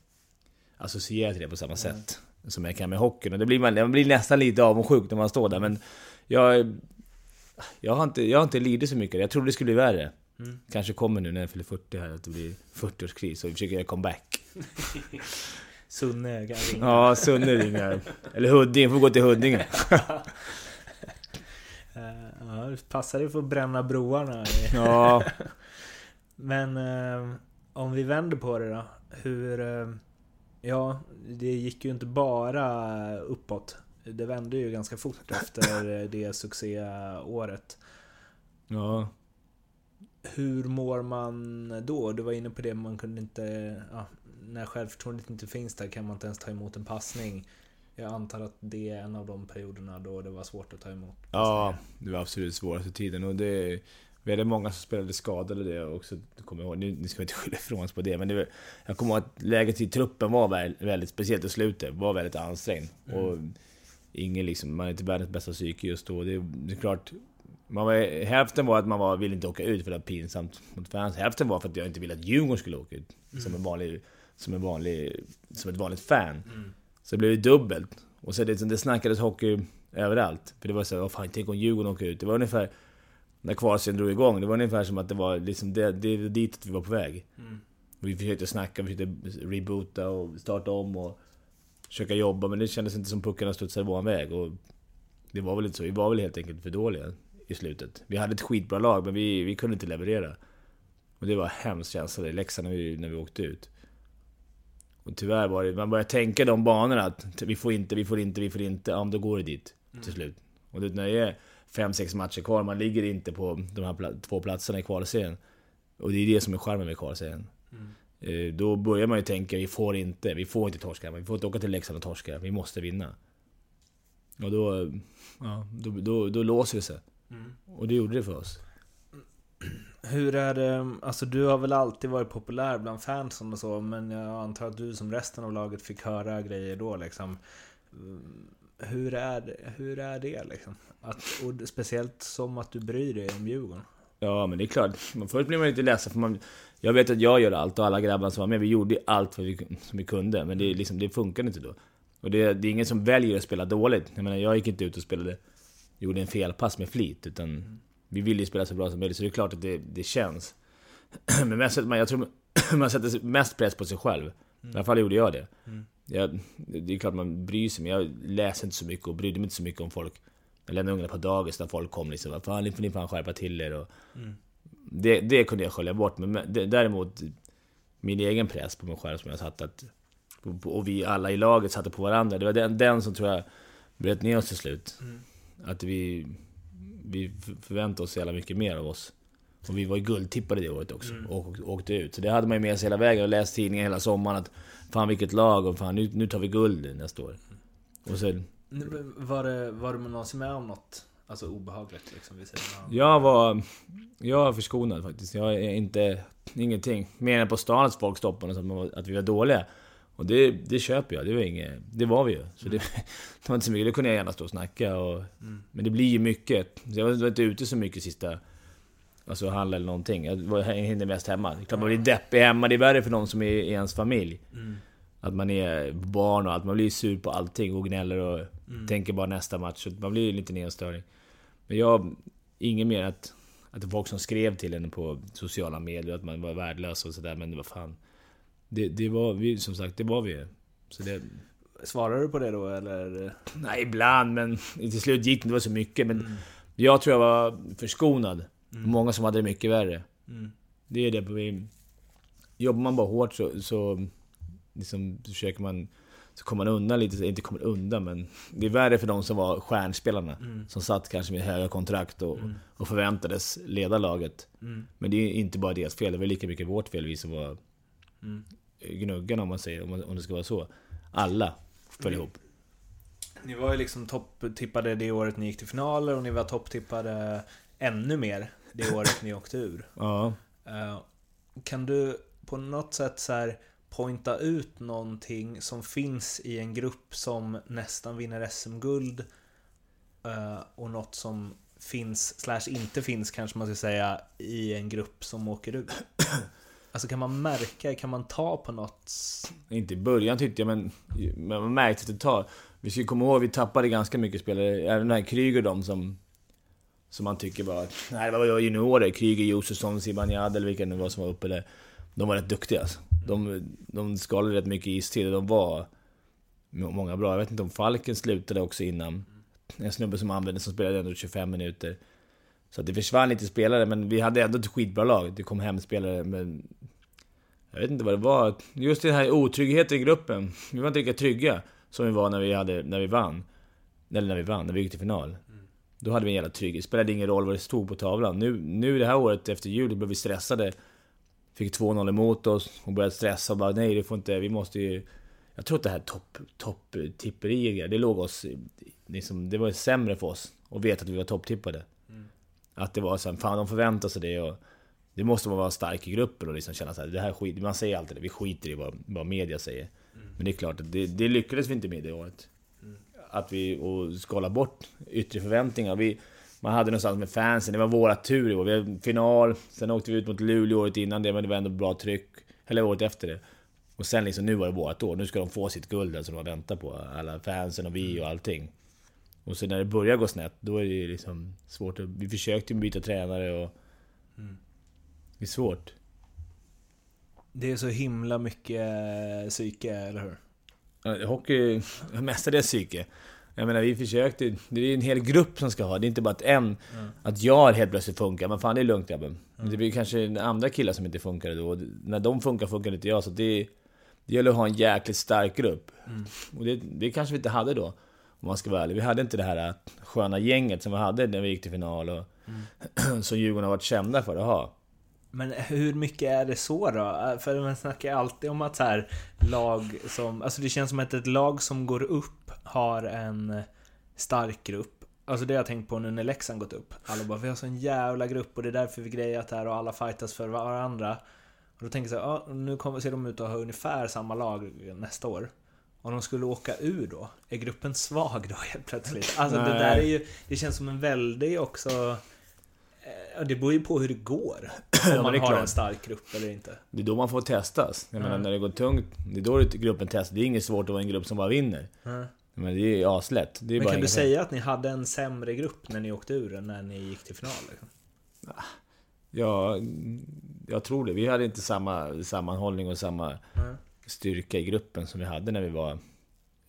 F: associera till det på samma sätt som jag kan med hockeyn. Och det blir man, man blir nästan lite avundsjuk när man står där, men jag... Jag har inte, jag har inte lidit så mycket. Jag trodde det skulle bli värre. Kanske kommer nu när jag fyller 40 här, att det blir 40-årskris och vi försöker göra comeback. *laughs*
A: Sunne ringa.
F: Ja, Sunne ringer. Eller Huddinge, får gå till Huddinge. *laughs*
A: Eh, Ja, det passar ju för att bränna broarna.
F: Ja, *laughs*
A: Men eh, om vi vänder på det då. Hur... Eh, ja, det gick ju inte bara uppåt. Det vände ju ganska fort efter *laughs* eh, det succéåret.
F: ja.
A: Hur mår man då? Du var inne på det, man kunde inte... Ja, när självförtroendet inte finns där kan man inte ens ta emot en passning. Jag antar att det är en av de perioderna då det var svårt att ta emot
F: Ja, det var absolut svåraste tiden och det... Vi hade många som spelade skadade det också, kommer ihåg. Nu, nu ska vi inte *laughs* skylla ifrån oss på det, men det jag kommer ihåg att läget i truppen var väldigt, väldigt speciellt i slutet, var väldigt ansträngt. Och ingen liksom, man är inte världens bästa psyke just då. Det, det är klart, man var, hälften var att man var, ville inte åka ut för det var pinsamt mot fans. Hälften var för att jag inte ville att Djurgården skulle åka ut. Som en vanlig, som en vanlig, som ett vanligt fan. Så det blev det dubbelt. Och så det, det snackades hockey överallt. För det var så här, "Åh, fan tänk om Djurgården åker ut. Det var ungefär, när kvalserien drog igång, det var ungefär som att det var liksom det, det dit vi var på väg. Och vi försökte snacka, vi försökte reboota och starta om och försöka jobba, men det kändes inte som puckarna studsade vår väg. Och det var väl inte så, vi var väl helt enkelt för dåliga i slutet. Vi hade ett skitbra lag, men vi, vi kunde inte leverera. Och det var en hemskt känsla i Leksand när vi, när vi åkte ut. Och tyvärr var det, man började tänka de banorna att vi får inte, vi får inte, vi får inte, ja men då går det dit till slut. Och det, när det är fem sex matcher kvar, man ligger inte på de här pla- två platserna i kvalserien. Och det är det som är charmen med kvalserien. Eh, Då börjar man ju tänka, vi får inte, vi får inte torska, vi får inte åka till Leksand och torska, vi måste vinna. Och då, eh, ja, då, då, då låser det sig. Och det gjorde det för oss.
A: Hur är det, alltså du har väl alltid varit populär bland fansen och så, men jag antar att du som resten av laget fick höra grejer då liksom. Mm, Hur är det, hur är det liksom? Att, och speciellt som att du bryr dig om Djurgården.
F: Ja, men det är klart. Först blir man lite ledsen för man... Jag vet att jag gör allt och alla grabbar som var med, vi gjorde allt vad vi, som vi kunde. Men det, liksom, det funkar inte då. Och det, det är ingen som väljer att spela dåligt. Jag menar, jag gick inte ut och spelade... Gjorde en felpass med flit, utan... Vi ville ju spela så bra som möjligt, så det är klart att det, det känns. *clears throat* Men mest, man, jag tror *clears throat* man sätter mest press på sig själv. I alla fall gjorde jag det. Jag, det är klart man bryr sig, men jag läser inte så mycket och brydde mig inte så mycket om folk. Jag lämnade ungarna på dagis när folk kom liksom. Vad fan, ni får ni fan skärpa till er och... Det, det kunde jag skölja bort, men däremot min egen press på mig själv som jag satt att... Och vi alla i laget satte på varandra. Det var den, den som tror jag bröt ner oss till slut. Att vi... Vi förväntade oss så jävla mycket mer av oss. Och vi var ju guldtippade det året också, och, och åkte ut. Så det hade man ju med sig hela vägen och läst tidningar hela sommaren att Fan vilket lag och fan nu, nu tar vi guld nästa år. Och så...
A: Nu, Var det, var du någonsin med om något alltså obehagligt liksom? Sidan av?
F: Jag var... Jag var förskonad faktiskt. Jag är inte... Ingenting. Mer än på stan att folk stoppade oss att, man var- att vi var dåliga. Och det, det köper jag. Det var inget... Det var vi ju. Så det, *laughs* det var inte så mycket. Det kunde jag gärna stå och snacka och... Men det blir ju mycket. Så jag var inte ute så mycket sista... Alltså handla eller någonting. Jag var- hängde mest hemma. Det är klart man blir deppig hemma. Det är värre för någon som är i ens familj. Att man är barn och allt. Man blir sur på allting och gnäller och tänker bara nästa match. Så man blir lite nedstöring. Men jag... Inget mer att... Att det var folk som skrev till en på sociala medier att man var värdelös och sådär. Men det var fan... Det, det var vi, som sagt, det var vi. Så det...
A: Svarade du på det då eller?
F: Nej, ibland, men *laughs* till slut gick det inte så mycket. Men jag tror jag var förskonad. Många som hade det mycket värre. Det är det vi... Jobbar man bara hårt så, så liksom försöker man så kommer man undan lite, inte kommer undan men det är värre för de som var stjärnspelarna. Som satt kanske med höga kontrakt och, och förväntades leda laget. Men det är inte bara deras fel, det var lika mycket vårt fel, vi som var gnuggarna om man säger, om, om det ska vara så. Alla föll ihop.
A: Ni var ju liksom topptippade det året ni gick till finaler och ni var topptippade ännu mer det året ni åkte ur.
F: Ja.
A: Eh, Kan du på något sätt så här pointa ut någonting som finns i en grupp som nästan vinner SM-guld eh, och något som finns, slash inte finns kanske man ska säga, i en grupp som åker ut? *clears throat* Alltså kan man märka, kan man ta på något?
F: Inte i början tyckte jag, men, men man märkte att det tar. Vi ska komma ihåg, vi tappade ganska mycket spelare. Även den här Kryger de som... Som man tycker bara... Nej, det var juniorer. Kryger, Josefsson, Zibanejad eller vilka det nu var som var uppe där. De var rätt duktiga alltså. De, de skalade rätt mycket istid och de var... Många bra. Jag vet inte om Falken slutade också innan. En snubbe som använde som spelade ändå 25 minuter. Så att det försvann lite spelare, men vi hade ändå ett skitbra lag. Det kom hem spelare, men... Jag vet inte vad det var. Just den här otryggheten i gruppen. Vi var inte lika trygga som vi var när vi, hade, när vi vann. Eller när vi vann, när vi gick till final. Då hade vi en jävla trygghet. Det spelade ingen roll vad det stod på tavlan. Nu, nu det här året efter jul, blev vi stressade. Fick 2-0 emot oss och började stressa och bara nej, det får inte... Vi måste ju... Jag tror att det här topp, topp tipperiet, det låg oss... Liksom, det var sämre för oss att veta att vi var topptippade. Att det var så här, fan de förväntar sig det och... Det måste man vara stark i gruppen och liksom känna så här, det här skit, Man säger alltid det, vi skiter i vad, vad media säger. Men det är klart, att det, det lyckades vi inte med det året. Att vi och skala bort yttre förväntningar. Vi, man hade någonstans med fansen, det var våra tur i år. Vi hade final, sen åkte vi ut mot Luleå året innan det, men det var ändå bra tryck. Eller året efter det. Och sen liksom, nu var det vårt år. Nu ska de få sitt guld som de har väntat på. Alla fansen och vi och allting. Och sen när det börjar gå snett, då är det liksom svårt. Vi försökte byta tränare och... Det är svårt.
A: Det är så himla mycket psyke, eller hur?
F: Hockey, *laughs* mestadels psyke. Jag menar vi försökte, det är en hel grupp som ska ha, det är inte bara att en, att jag helt plötsligt funkar. Men fan det är lugnt grabben. Det blir kanske andra killar som inte funkar då. Och när de funkar, funkar inte jag. Så det, det gäller att ha en jäkligt stark grupp. Och det, det kanske vi inte hade då. Om man ska vara ärlig. Vi hade inte det här sköna gänget som vi hade när vi gick till final. Och, *clears throat* som Djurgården har varit kända för att ha.
A: Men hur mycket är det så då? För man snackar alltid om att så här lag som... Alltså det känns som att ett lag som går upp har en stark grupp. Alltså det har jag tänkt på nu när Leksand gått upp. Alla bara, vi har sån jävla grupp och det är därför vi grejat här och alla fightas för varandra. Och då tänker jag så här, ja, nu kommer, ser de ut att ha ungefär samma lag nästa år. Om de skulle åka ur då, är gruppen svag då helt plötsligt? Alltså det
F: Nej.
A: där är ju, det känns som en väldig också... eh, Det beror ju på hur det går. Om man
F: det är
A: har en stark grupp eller inte.
F: Det är då man får testas. Jag menar
A: Mm.
F: när det går tungt, det är då det- gruppen testas. Det är inget svårt att vara en grupp som bara vinner.
A: Mm.
F: Men det är aslätt. Det är
A: Men
F: bara
A: kan du säga att ni hade en sämre grupp när ni åkte ur än när ni gick till final? Liksom?
F: Ja, jag tror det. Vi hade inte samma sammanhållning och samma
A: Mm.
F: styrka i gruppen som vi hade när vi var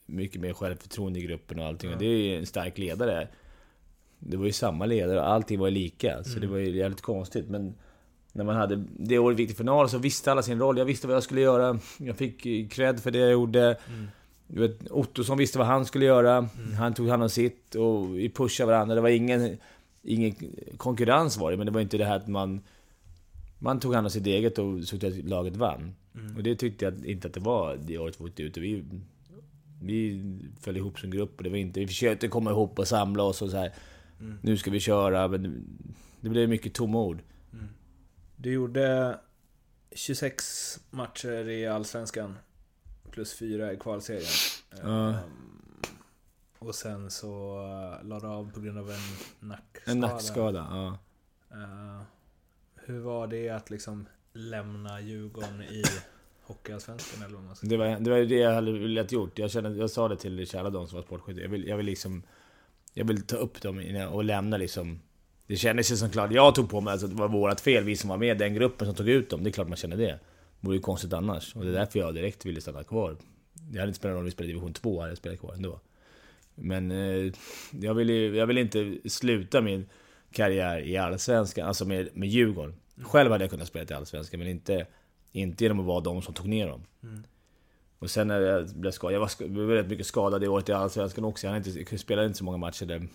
F: mycket mer självförtroende i gruppen och allting. Och det är ju en stark ledare. Det var ju samma ledare och allting var ju lika. Så det var ju jävligt konstigt. Men när man hade det året vi gick till final så visste alla sin roll. Jag visste vad jag skulle göra. Jag fick eh, cred för det jag gjorde. Du vet, Ottosson visste vad han skulle göra. Han tog hand om sitt och vi pushade varandra. Det var ingen, ingen konkurrens var det, men det var inte det här att man... Man tog hand om sitt eget och såg till att laget vann. Och det tyckte jag inte att det var det året vi åkte ut. Och vi, vi föll ihop som grupp och det var inte... Vi försökte komma ihop och samla oss och så här. Nu ska vi köra, men det, det blev mycket tomma ord.
A: Du gjorde 26 matcher i Allsvenskan. Plus 4 i kvalserien. Ehm, Och sen så uh, la du av på grund av en nackskada.
F: En nackskada, ja.
A: Eh, hur var det att liksom lämna Djurgården i Hockeyallsvenskan eller vad man ska
F: Det var, det var det jag hade velat gjort. Jag, kände, jag sa det till kära de som var sportskytte. Jag vill, jag vill liksom... Jag vill ta upp dem och lämna liksom... Det kändes ju som klart, jag tog på mig alltså, att det var vårt fel, vi som var med, den gruppen som tog ut dem. Det är klart man känner det. Vore ju konstigt annars. Och det är därför jag direkt ville stanna kvar. Det hade inte spelat någon roll om vi spelade division 2, hade jag spelat kvar ändå. Men eh, jag ville jag ville inte sluta min karriär i Allsvenskan, alltså med, med Djurgården. Själv hade jag kunnat spela i Allsvenskan, men inte, inte genom att vara de som tog ner dem. Och sen när jag blev skadad, jag var, väldigt mycket skadad i året i Allsvenskan också. Jag, inte, jag spelade inte så många matcher där.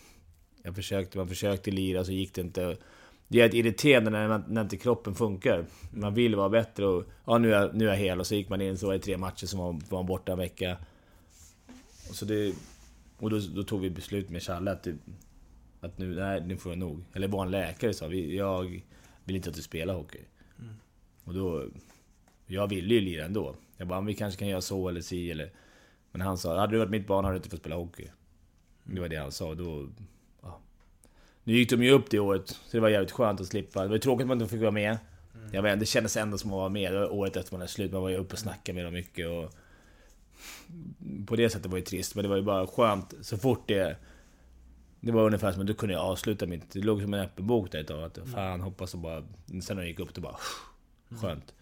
F: Jag försökte, man försökte lira så gick det inte. Det är ett irriterande när, man, när inte kroppen funkar. Man vill vara bättre och ja, nu är, nu är jag hel. Och så gick man in så var det tre matcher som var, var borta en vecka. Och, så det, och då, då tog vi beslut med Challe att, det, att nu, nej, nu får jag nog. Eller vår läkare sa, vi, jag vill inte att du spelar hockey. Och då... Jag ville ju lira ändå. Jag bara, vi kanske kan göra så eller si eller... Men han sa, hade du varit mitt barn hade du inte fått spela hockey. Det var det han sa. Då. Nu gick de ju upp det året, så det var jävligt skönt att slippa. Det var tråkigt att man inte fick vara med. Jag vet, det kändes ändå som att vara med. Det var året efter man hade slut, man var ju uppe och snackade med dem mycket. Och på det sättet var det trist, men det var ju bara skönt så fort det... Det var ungefär som att då kunde jag avsluta mitt... Det låg som en öppen bok där ett tag. Att fan, hoppas och bara... Sen när jag gick upp, det bara... Skönt.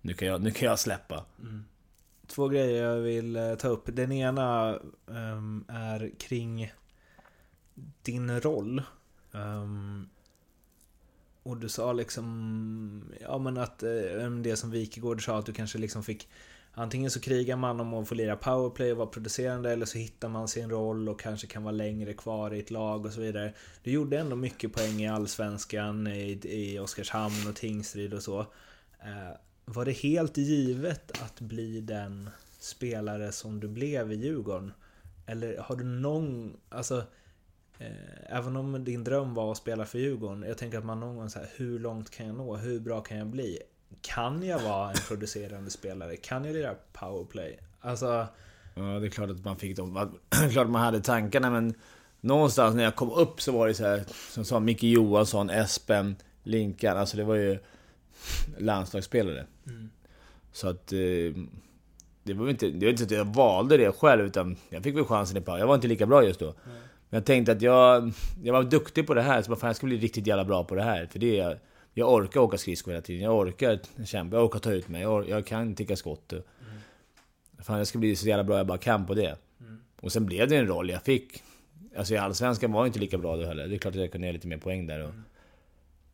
F: Nu kan jag, nu kan jag släppa.
A: Två grejer jag vill eh, ta upp. Den ena ehm, är kring din roll. Um, och du sa liksom, ja men att eh, det som Wikegård sa att du kanske liksom fick Antingen så krigar man om att få lira powerplay och vara producerande eller så hittar man sin roll och kanske kan vara längre kvar i ett lag och så vidare. Du gjorde ändå mycket poäng i Allsvenskan, i, i Oskarshamn och Tingsryd och så. Eh, var det helt givet att bli den spelare som du blev i Djurgården? Eller har du någon, alltså Även om din dröm var att spela för Djurgården, jag tänker att man någon gång säger hur långt kan jag nå? Hur bra kan jag bli? Kan jag vara en producerande spelare? Kan jag lira powerplay? Alltså,
F: Ja, det är klart att man fick dem. *clears throat* klart man hade tankarna, men någonstans när jag kom upp så var det så här, som sa Micke Johansson, Espen, Linkan, alltså det var ju landslagsspelare. Så att... Eh, det var inte, det var inte så att jag valde det själv, utan jag fick väl chansen i power. Jag var inte lika bra just då. Men jag tänkte att jag, jag var duktig på det här, så bara, fan, jag ska bli riktigt jävla bra på det här. För det är, jag orkar åka skridskor hela tiden, jag orkar kämpa, jag orkar ta ut mig, jag, or, jag kan ticka skott. Fan, jag ska bli så jävla bra jag bara kan på det. Och sen blev det en roll jag fick. Alltså i Allsvenskan var jag inte lika bra då heller. Det är klart att jag kunde göra lite mer poäng där. Och,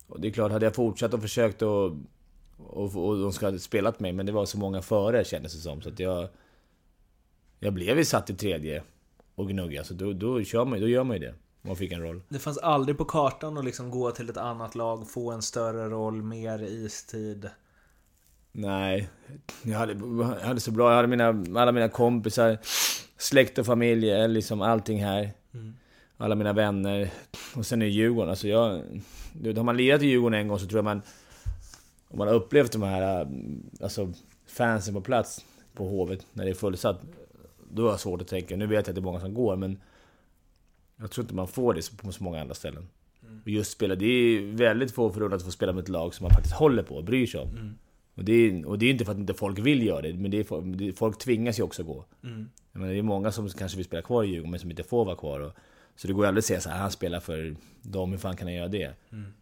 F: och det är klart, hade jag fortsatt och försökt och, och, och de skulle ha spelat mig, men det var så många före kändes det som. Så att jag... Jag blev ju satt i tredje och gnugga, så då, då, kör man, då gör man ju det. Man fick en roll.
A: det fanns aldrig på kartan att liksom gå till ett annat lag, få en större roll, mer istid.
F: Nej, jag hade, jag hade så bra. Jag hade mina, alla mina kompisar, släkt och familj, eh, liksom allting här. Alla mina vänner. Och sen är Djurgården. Alltså jag, har man lirat i Djurgården en gång så tror jag man... Om man har upplevt de här eh, alltså, fansen på plats på Hovet när det är fullsatt. Då har jag svårt att tänka. Nu vet jag att det är många som går men... Jag tror inte man får det på så många andra ställen. Och just spela, det är väldigt få förunnat att få spela med ett lag som man faktiskt håller på och bryr sig om. Och det, är, och det är inte för att inte folk vill göra det, men det är, folk tvingas ju också gå. Jag menar, det är många som kanske vill spela kvar i Djurgården, men som inte får vara kvar. Och, så det går ju aldrig att säga så här, han spelar för dem, hur fan kan han göra det?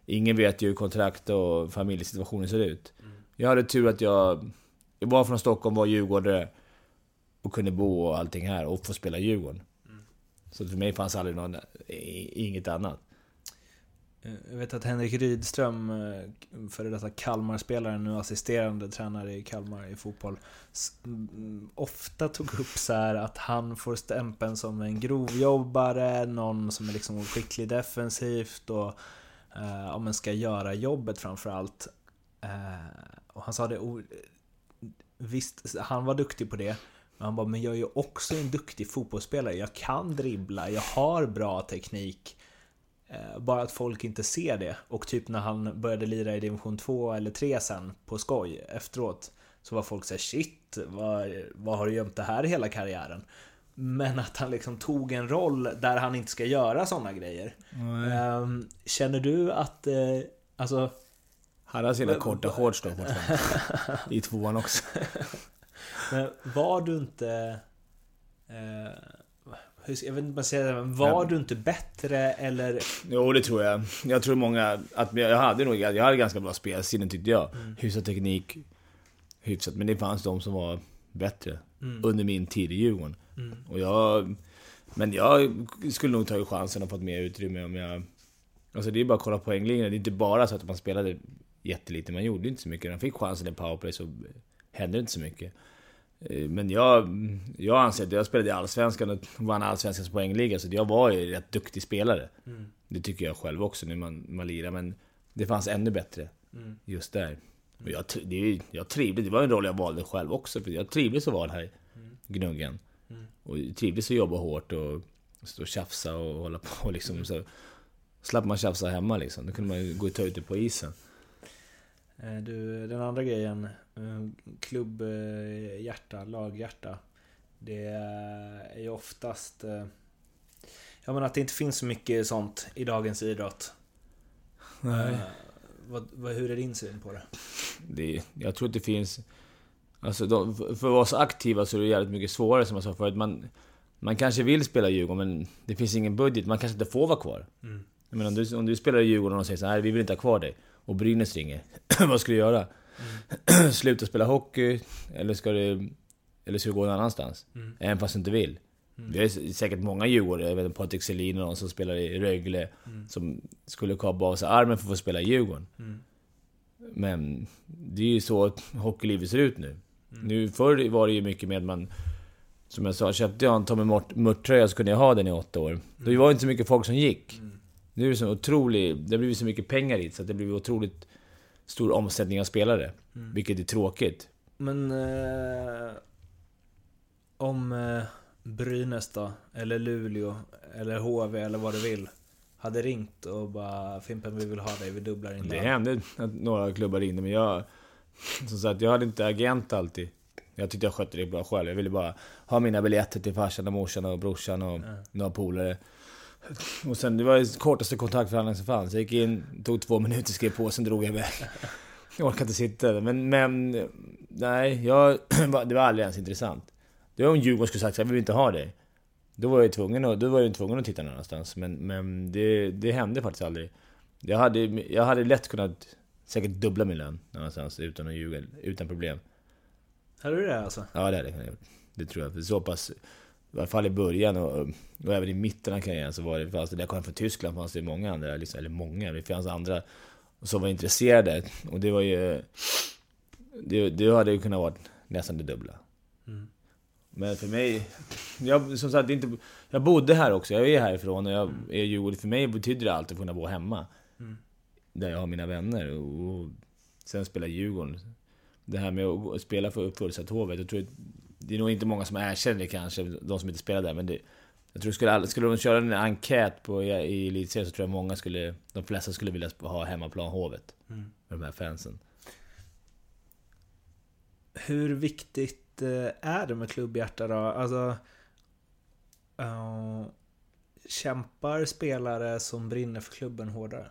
F: Ingen vet ju hur kontrakt och familjesituationen ser ut. Jag hade tur att jag, jag var från Stockholm, var djurgårdare och kunde bo och allting här och få spela Djurgården. Så för mig fanns aldrig någon, inget annat.
A: Eh, Jag vet att Henrik Rydström, eh, före detta Kalmar-spelare, nu assisterande tränare i Kalmar i fotboll, mm, ofta tog upp så här att han får stämpeln som en grovjobbare, någon som är liksom skicklig defensivt och eh, ja, men ska göra jobbet framförallt. Eh, och han sa det, visst, han var duktig på det, men han bara, men jag är ju också en duktig fotbollsspelare. Jag kan dribbla, jag har bra teknik. Eh, Bara att folk inte ser det. Och typ när han började lira i division 2 eller 3 sen på skoj efteråt. Så var folk såhär shit, vad, vad har du gömt det här hela karriären? Men att han liksom tog en roll där han inte ska göra sådana grejer. Ehm, känner du att, eh, alltså,
F: Han har sina korta shorts då. I tvåan också. *laughs*
A: men var du inte... Eh, jag vet inte vad jag säga, men var du inte bättre eller...
F: Jo, det tror jag. Jag tror många... Att jag hade nog jag hade ganska bra spelsinne tyckte jag. Hyfsad teknik. Hyfsat. Men det fanns de som var bättre. Under min tid i Djurgården. Och jag... Men jag skulle nog tagit chansen och fått mer utrymme om jag... Alltså det är bara att kolla poänglinjen. Det är inte bara så att man spelade jättelite. Man gjorde inte så mycket. När man fick chansen i powerplay så hände det inte så mycket. Eh, Men jag, jag anser att jag spelade i Allsvenskan och vann Allsvenskans poängliga, så jag var ju rätt duktig spelare.
A: Mm.
F: Det tycker jag själv också när man, man lirar, men det fanns ännu bättre
A: Mm.
F: just där. Och jag, det, jag trivdes, det var en roll jag valde själv också, för jag trivdes att vara här i gnuggen.
A: Mm.
F: Och trivdes att jobba hårt och stå och tjafsa och hålla på *laughs* liksom. Så slapp man tjafsa hemma liksom. Då kunde man ju gå och ta ut det på isen.
A: Eh, Du, den andra grejen, eh, klubbhjärta, laghjärta. Det är ju oftast... eh, Ja men att det inte finns så mycket sånt i dagens idrott. Eh, vad, vad, hur är din syn på det?
F: det, jag tror att det finns... Alltså de, för för att vara så aktiva så är det jävligt mycket svårare som jag sa förut. Man, man kanske vill spela Djurgården men det finns ingen budget. Man kanske inte får vara kvar.
A: Mm.
F: Jag menar, om, du, om du spelar i Djurgården och säger så här, vi vill inte ha kvar dig. Och Brynäs ringer. *clears throat* Vad ska du göra? *clears throat* Sluta spela hockey? Eller ska du... Eller ska du gå någon annanstans?
A: Mm.
F: Även fast du inte vill. Det är säkert många Djurgårdare, jag vet inte, Patrik Selin och någon som spelar i Rögle, som skulle kapa av sig armen för att få spela i Djurgården.
A: Mm.
F: Men det är ju så att hockeylivet ser ut nu. nu förr var det ju mycket med att man... Som jag sa, köpte jag en Tommy Mört-tröja så kunde jag ha den i åtta år. Då var det inte så mycket folk som gick. Nu är det så otroligt... Det har blivit så mycket pengar i så det blir otroligt stor omsättning av spelare. Vilket är tråkigt.
A: Men... Eh, om eh, Brynäs då, eller Luleå, eller HV eller vad du vill. Hade ringt och bara Fimpen vi vill ha dig, vi dubblar in
F: Det
A: lön."
F: hände att några klubbar ringde, men jag... Som sagt, jag hade inte agent alltid. Jag tyckte jag skötte det bra själv. Jag ville bara ha mina biljetter till farsan och morsan och brorsan och några polare. Och sen, det var den kortaste kontaktförhandlingen som fanns. Jag gick in, tog två minuter, skrev på, sen drog jag iväg. Jag orkade inte sitta där. Men, men... Nej, jag, *clears throat* det var aldrig ens intressant. Det var om Djurgården skulle sagt här, vi vill inte ha dig. Då var jag tvungen att, då var jag tvungen att titta någon annanstans. Men, men det, det hände faktiskt aldrig. Jag hade, jag hade lätt kunnat säkert dubbla min lön någonstans utan att ljuga, utan problem.
A: Hade du det alltså?
F: Ja, det hade jag kunnat. Det tror jag. För så pass, i alla fall i början och, och även i mitten av karriären så var det, fanns det, där jag kom från Tyskland fanns det många andra, liksom, eller många, det fanns andra som var intresserade. Och det var ju, det, det hade ju kunnat vara nästan det dubbla.
A: Mm.
F: Men för mig, jag, som sagt, inte, jag bodde här också, jag är härifrån och jag är Djurgården. För mig betyder det alltid att kunna bo hemma.
A: Mm.
F: Där jag har mina vänner. Och, och sen spela Djurgården. Det här med att spela för fullsatt Hovet, jag tror att det är nog inte många som erkänner det kanske, de som inte spelar där, men det, jag tror skulle, skulle de köra en enkät på, i, i elitserien så tror jag många skulle, de flesta skulle vilja ha hemmaplan Hovet.
A: Mm.
F: Med de här fansen.
A: Hur viktigt eh, är det med klubbhjärta då? Alltså... eh, kämpar spelare som brinner för klubben hårdare?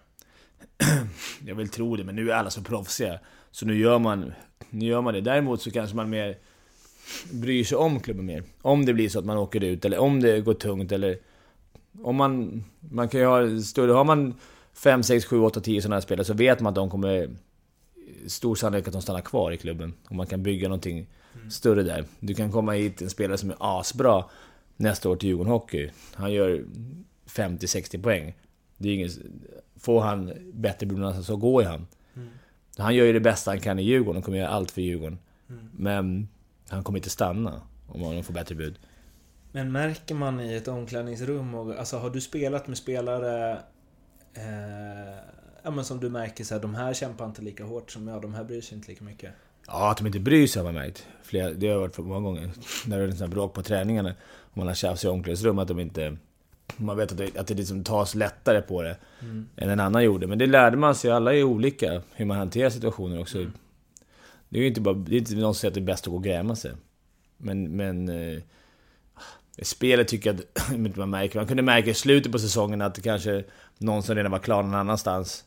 A: *clears throat*
F: Jag vill tro det, men nu är alla så proffsiga. Så nu gör man, nu gör man det. Däremot så kanske man mer bryr sig om klubben mer. Om det blir så att man åker ut, eller om det går tungt, eller... Om man... Man kan ju ha större... Har man 5, 6, 7, 8, 10 sådana här spelare så vet man att de kommer... Stor sannolikhet att de stannar kvar i klubben. Och man kan bygga någonting större där. Du kan komma hit en spelare som är asbra nästa år till Djurgården Hockey. Han gör 50-60 poäng. Det är ingen, får han bättre Bruno så går ju han. Han gör ju det bästa han kan i Djurgården och kommer göra allt för Djurgården. Men han kommer inte stanna om han får bättre bud.
A: Men märker man i ett omklädningsrum, och, alltså har du spelat med spelare eh, ja, men som du märker så här, de här kämpar inte lika hårt som jag, de här bryr sig inte lika mycket.
F: Ja, att de inte bryr sig har man märkt. Flera, det har jag varit för många gånger. *laughs* När det är sån här bråk på träningarna. Och man har tjafs i omklädningsrum att de inte... Man vet att det, att det liksom tas lättare på det än en annan gjorde. Men det lärde man sig. Alla är olika hur man hanterar situationer också. Det är ju inte bara... Det är inte någon som säger att det är bäst att gå och gräma sig. Men... men eh, spelet tycker jag att *clears throat* inte man märker. Man kunde märka i slutet på säsongen att det kanske någon som redan var klar någon annanstans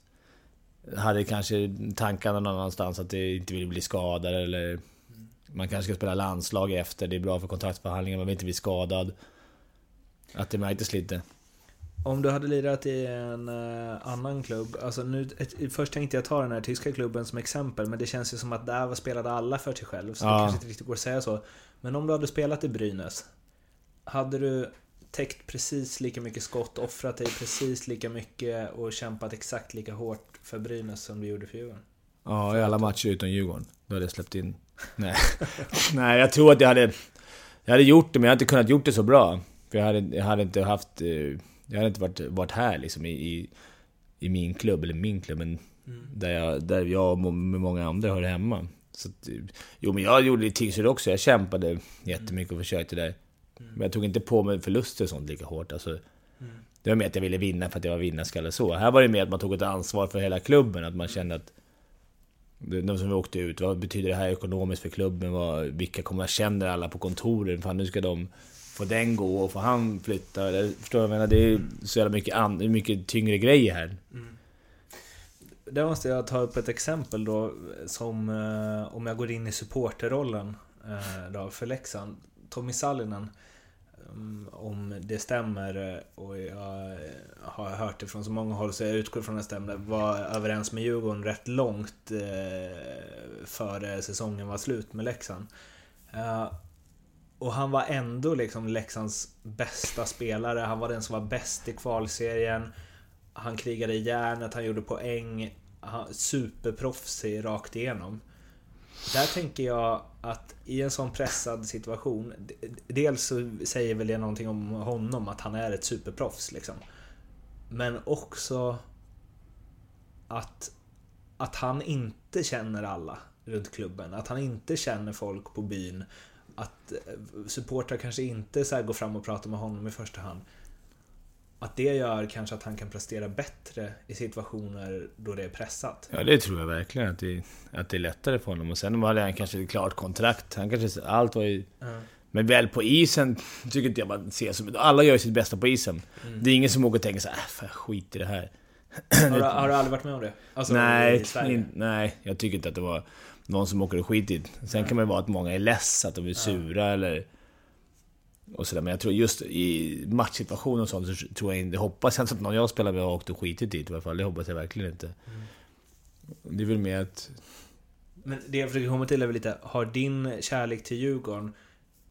F: hade kanske tankarna någon annanstans att det inte ville bli skadad eller man kanske ska spela landslag efter, det är bra för kontraktsförhandlingar, man vill inte bli skadad. Att det märktes lite.
A: Om du hade lirat i en eh, annan klubb, alltså nu, ett, först tänkte jag ta den här tyska klubben som exempel, men det känns ju som att där spelade alla för sig själv, så det
F: Ja.
A: kanske inte riktigt går att säga så. Men om du hade spelat i Brynäs, hade du täckt precis lika mycket skott, offrat dig precis lika mycket och kämpat exakt lika hårt för Brynäs som du gjorde för Djurgården?
F: Ja, i alla matcher utom Djurgården. Då hade jag släppt in... Nej. *laughs* Nej, jag tror att jag hade... Jag hade gjort det, men jag hade inte kunnat gjort det så bra. För jag hade, jag hade inte haft... Jag hade inte varit, varit här liksom i, i, i min klubb, eller min klubb, men där, jag, där jag och med många andra hör hemma. Så att, jo, men jag gjorde det i Tingsryd också. Jag kämpade jättemycket och försökte där. Men jag tog inte på mig förluster och sånt lika hårt. Alltså, det var mer att jag ville vinna för att jag var vinnarskalle så. Här var det mer att man tog ett ansvar för hela klubben. Att man kände att de som vi åkte ut, vad betyder det här ekonomiskt för klubben? Vad, vilka kommer jag känner alla på kontoren? Fan, nu ska de... Får den gå och får han flytta? Eller, förstår du vad jag menar? Det är så jävla mycket, an, mycket tyngre grejer här.
A: Där måste jag ta upp ett exempel då, som eh, om jag går in i supporterrollen eh, då, för Leksand. Tommy Sallinen, mm, om det stämmer eh, och jag har hört det från så många håll så jag utgår från att det stämmer, var överens med Djurgården rätt långt eh, före säsongen var slut med Leksand. Eh, och han var ändå liksom Leksands bästa spelare, han var den som var bäst i kvalserien. Han krigade i järnet, han gjorde poäng. Han, superproffsig rakt igenom. Där tänker jag att i en sån pressad situation, dels så säger väl det någonting om honom, att han är ett superproffs liksom. Men också att, att han inte känner alla runt klubben. Att han inte känner folk på byn. Att eh, supportrar kanske inte så går fram och pratar med honom i första hand. Att det gör kanske att han kan prestera bättre i situationer då det är pressat.
F: Ja, det tror jag verkligen. Att det, att det är lättare för honom. Och sen hade han kanske ett klart kontrakt. Han kanske... Allt var ju... Men väl på isen tycker inte jag man ser som... Alla gör sitt bästa på isen. Det är ingen som åker och tänker så här, äh, skit i det här.
A: Har du, *clears throat* har du aldrig varit med om det? Alltså,
F: nej, in, nej, jag tycker inte att det var någon som åker och skit i det. Sen kan man ju vara att många är less, att de är sura eller... Och sådär. Men jag tror just i matchsituationer och sånt så tror jag inte... Det hoppas jag inte att någon jag spelar med har åkt och skitit dit i alla fall. Det hoppas jag verkligen inte. Det är väl mer att...
A: Men det jag försöker komma till är väl lite, har din kärlek till Djurgården,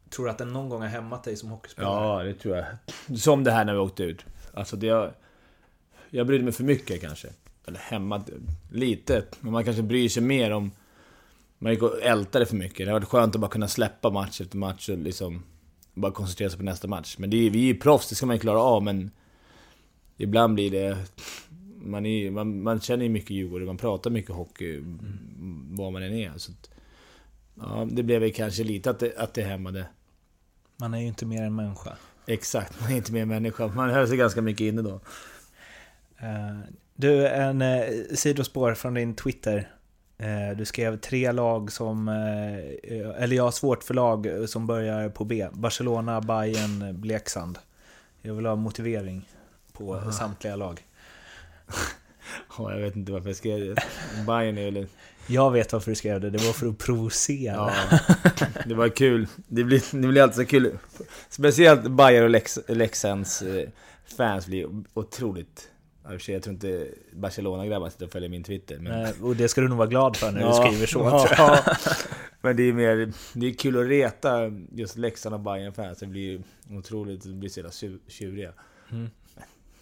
A: tror du att den någon gång har hämmat dig som hockeyspelare?
F: Ja, det tror jag. Som det här när vi åkte ut. Alltså det... Jag, jag brydde mig för mycket kanske. Eller hemma lite. Men man kanske bryr sig mer om... Man gick och ältade för mycket. Det hade varit skönt att bara kunna släppa match efter match och liksom... Bara koncentrera sig på nästa match. Men det är, vi är ju proffs, det ska man ju klara av men... Ibland blir det... Man, är, man, man känner ju mycket Djurgården, man pratar mycket hockey, var man än är. Så att, ja, det blev väl kanske lite att det, att det hämmade.
A: Man är ju inte mer än människa.
F: Exakt, man är inte mer människa. Man höll sig ganska mycket inne då.
A: Eh, Du, en eh, sidospår från din Twitter. Eh, Du skrev tre lag som, eh, eller jag har svårt för lag som börjar på B. Barcelona, Bayern, Leksand. Jag vill ha motivering på samtliga lag. *laughs*
F: Ja, jag vet inte varför jag skrev det. Bayern är väl...
A: Jag vet varför du skrev det, det var för att provocera.
F: Ja, det var kul. Det blir, det blir alltid så kul. Speciellt Bayern och Lex, Leksands eh, fans blir otroligt... Ja, för sig, Jag tror inte Barcelona-grabbar sitter och följer min Twitter. Men...
A: Eh, Och det ska du nog vara glad för när
F: Ja,
A: du skriver så.
F: ja. *laughs* Men det är mer... Det är kul att reta just Leksand och bayern fans Det blir otroligt... Det blir så jävla tju- tjuriga.
A: Mm.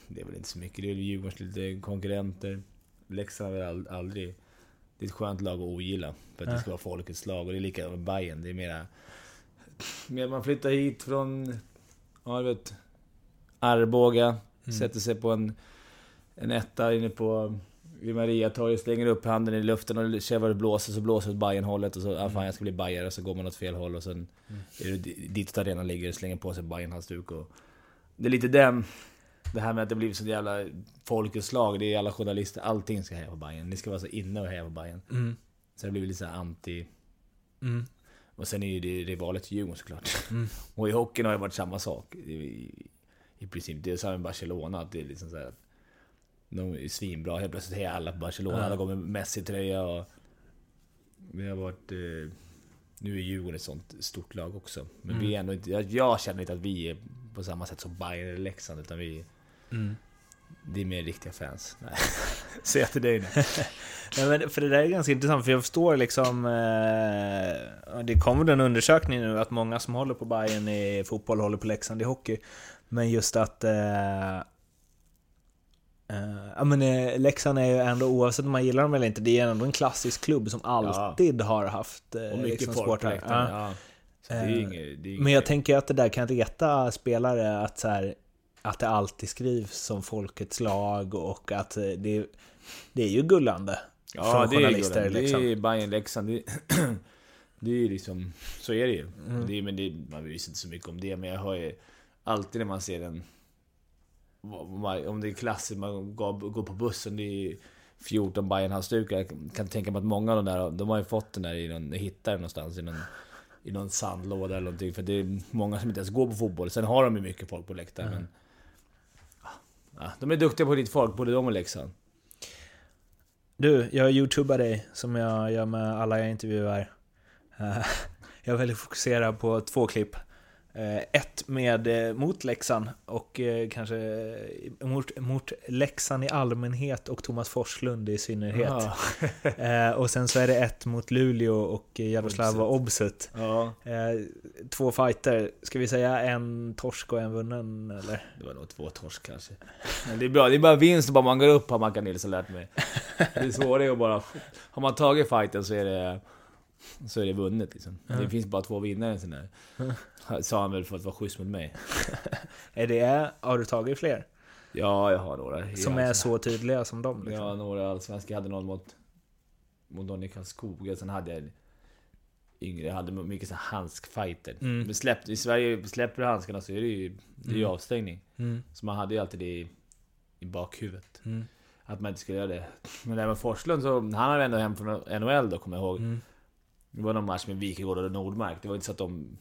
F: Det är väl inte så mycket. Det är väl Djurgårdens lite konkurrenter. Leksand är väl ald- aldrig... Det är ett skönt lag att ogilla. För att det ska vara folkets lag. Och det är likadant med Bayern. Det är mera... mer man flyttar hit från... Ja, du vet... Arboga.
A: Mm.
F: Sätter sig på en... En etta inne på... Vid Mariatorget, slänger upp handen i luften och vad det blåser, så blåser det åt Bajenhållet och så ah, fan jag ska bli bajare, så går man åt fel håll och sen är det di- ditåt arenan ligger och slänger på sig Bajenhalsduk och... Det är lite den... Det här med att det blivit så jävla folkets lag, det är alla journalister, allting ska heja på Bayern. Ni ska vara så inne och heja på Bayern.
A: Mm.
F: Så det blir lite så här anti...
A: Mm.
F: Och sen är ju det rivalet till Djurgården såklart.
A: Mm. *laughs*
F: Och i hockeyn har det varit samma sak. I, i, i princip. Det är samma med Barcelona. Att det är liksom så här, att de är svinbra. Helt plötsligt hejar alla på Barcelona.
A: Ja.
F: Alla går med Messi-tröja och... Vi har varit... Eh, nu är Djurgården ett sånt stort lag också. Men
A: Mm.
F: vi är ändå inte... Jag, jag känner inte att vi är på samma sätt som Bayern eller Leksand. Utan vi...
A: Mm.
F: Det är mer riktiga fans. Nej. *laughs* Säg jag till dig nu. *laughs*
A: Nej, men för det där är ganska intressant, för jag förstår liksom... Eh, det kommer en undersökning nu att många som håller på Bayern i fotboll håller på Leksand i hockey. Men just att... Eh, Eh, ja, men uh, Leksand är ju ändå, oavsett om man gillar dem eller inte, det är ändå en klassisk klubb som alltid har haft uh,
F: Och mycket
A: liksom,
F: folk.
A: Ja.
F: Ja.
A: Eh,
F: inget, inget
A: Men jag tänker att det där kan reta spelare att så här, att det alltid skrivs som folkets lag och att eh, det, det är ju gullande
F: Ja,
A: från
F: det är, det,
A: liksom.
F: det är Bayern Leksand. Det, *clears throat* det är liksom, så är det ju.
A: Mm.
F: Det men det, man visste inte så mycket om det, men jag hör ju alltid när man ser en... Om det är klassiskt, man går, går på bussen, det är 14 bayern halsdukar Jag kan tänka mig att många av de där, de har ju fått den där i någon, hittar den någonstans i någon, i någon sandlåda eller någonting. För det är många som inte ens går på fotboll. Sen har de ju mycket folk på läktaren, men... Ja, de är duktiga på lite folk, både de och Leksand.
A: Du, jag youtubar dig som jag gör med alla jag intervjuar. Eh, *laughs* Jag väljer att fokusera på två klipp. Eh, Ett med eh, mot Leksand och eh, kanske mot, mot Leksand i allmänhet och Thomas Forslund i synnerhet.
F: Ja. *laughs*
A: Och sen så är det ett mot Luleå och Jaroslava Obsut.
F: ja.
A: Två fighter, ska vi säga en torsk och en vunnen eller?
F: Det var nog två torsk kanske. Men det är bra, det är bara vinst bara man går upp har Mackan Nilsson lärt mig. Det svåra är att bara... Har man tagit fighten så är det... Så är det vunnet liksom. Det finns bara två vinnare i en sån där. *laughs* Sa han väl för att vara schysst mot mig. *laughs*
A: Är det, har du tagit fler?
F: Ja, jag har några.
A: Som är så tydliga som dem? Liksom?
F: Ja, några allsvenska. Jag hade någon mot... Mot någon i Karlskoga. Sen hade jag yngre. Jag hade mycket så handskfighter.
A: Mm.
F: Men släpp, I Sverige, släpper du handskarna så är det ju, det är ju
A: Mm.
F: avstängning.
A: Mm.
F: Så man hade ju alltid det i, i bakhuvudet.
A: Mm.
F: Att man inte skulle göra det. Men det här med Forslund så, han har ändå hem från NHL då, kommer jag ihåg.
A: Mm.
F: Det var någon match med Wikegård och Nordmark. Det var inte så att de...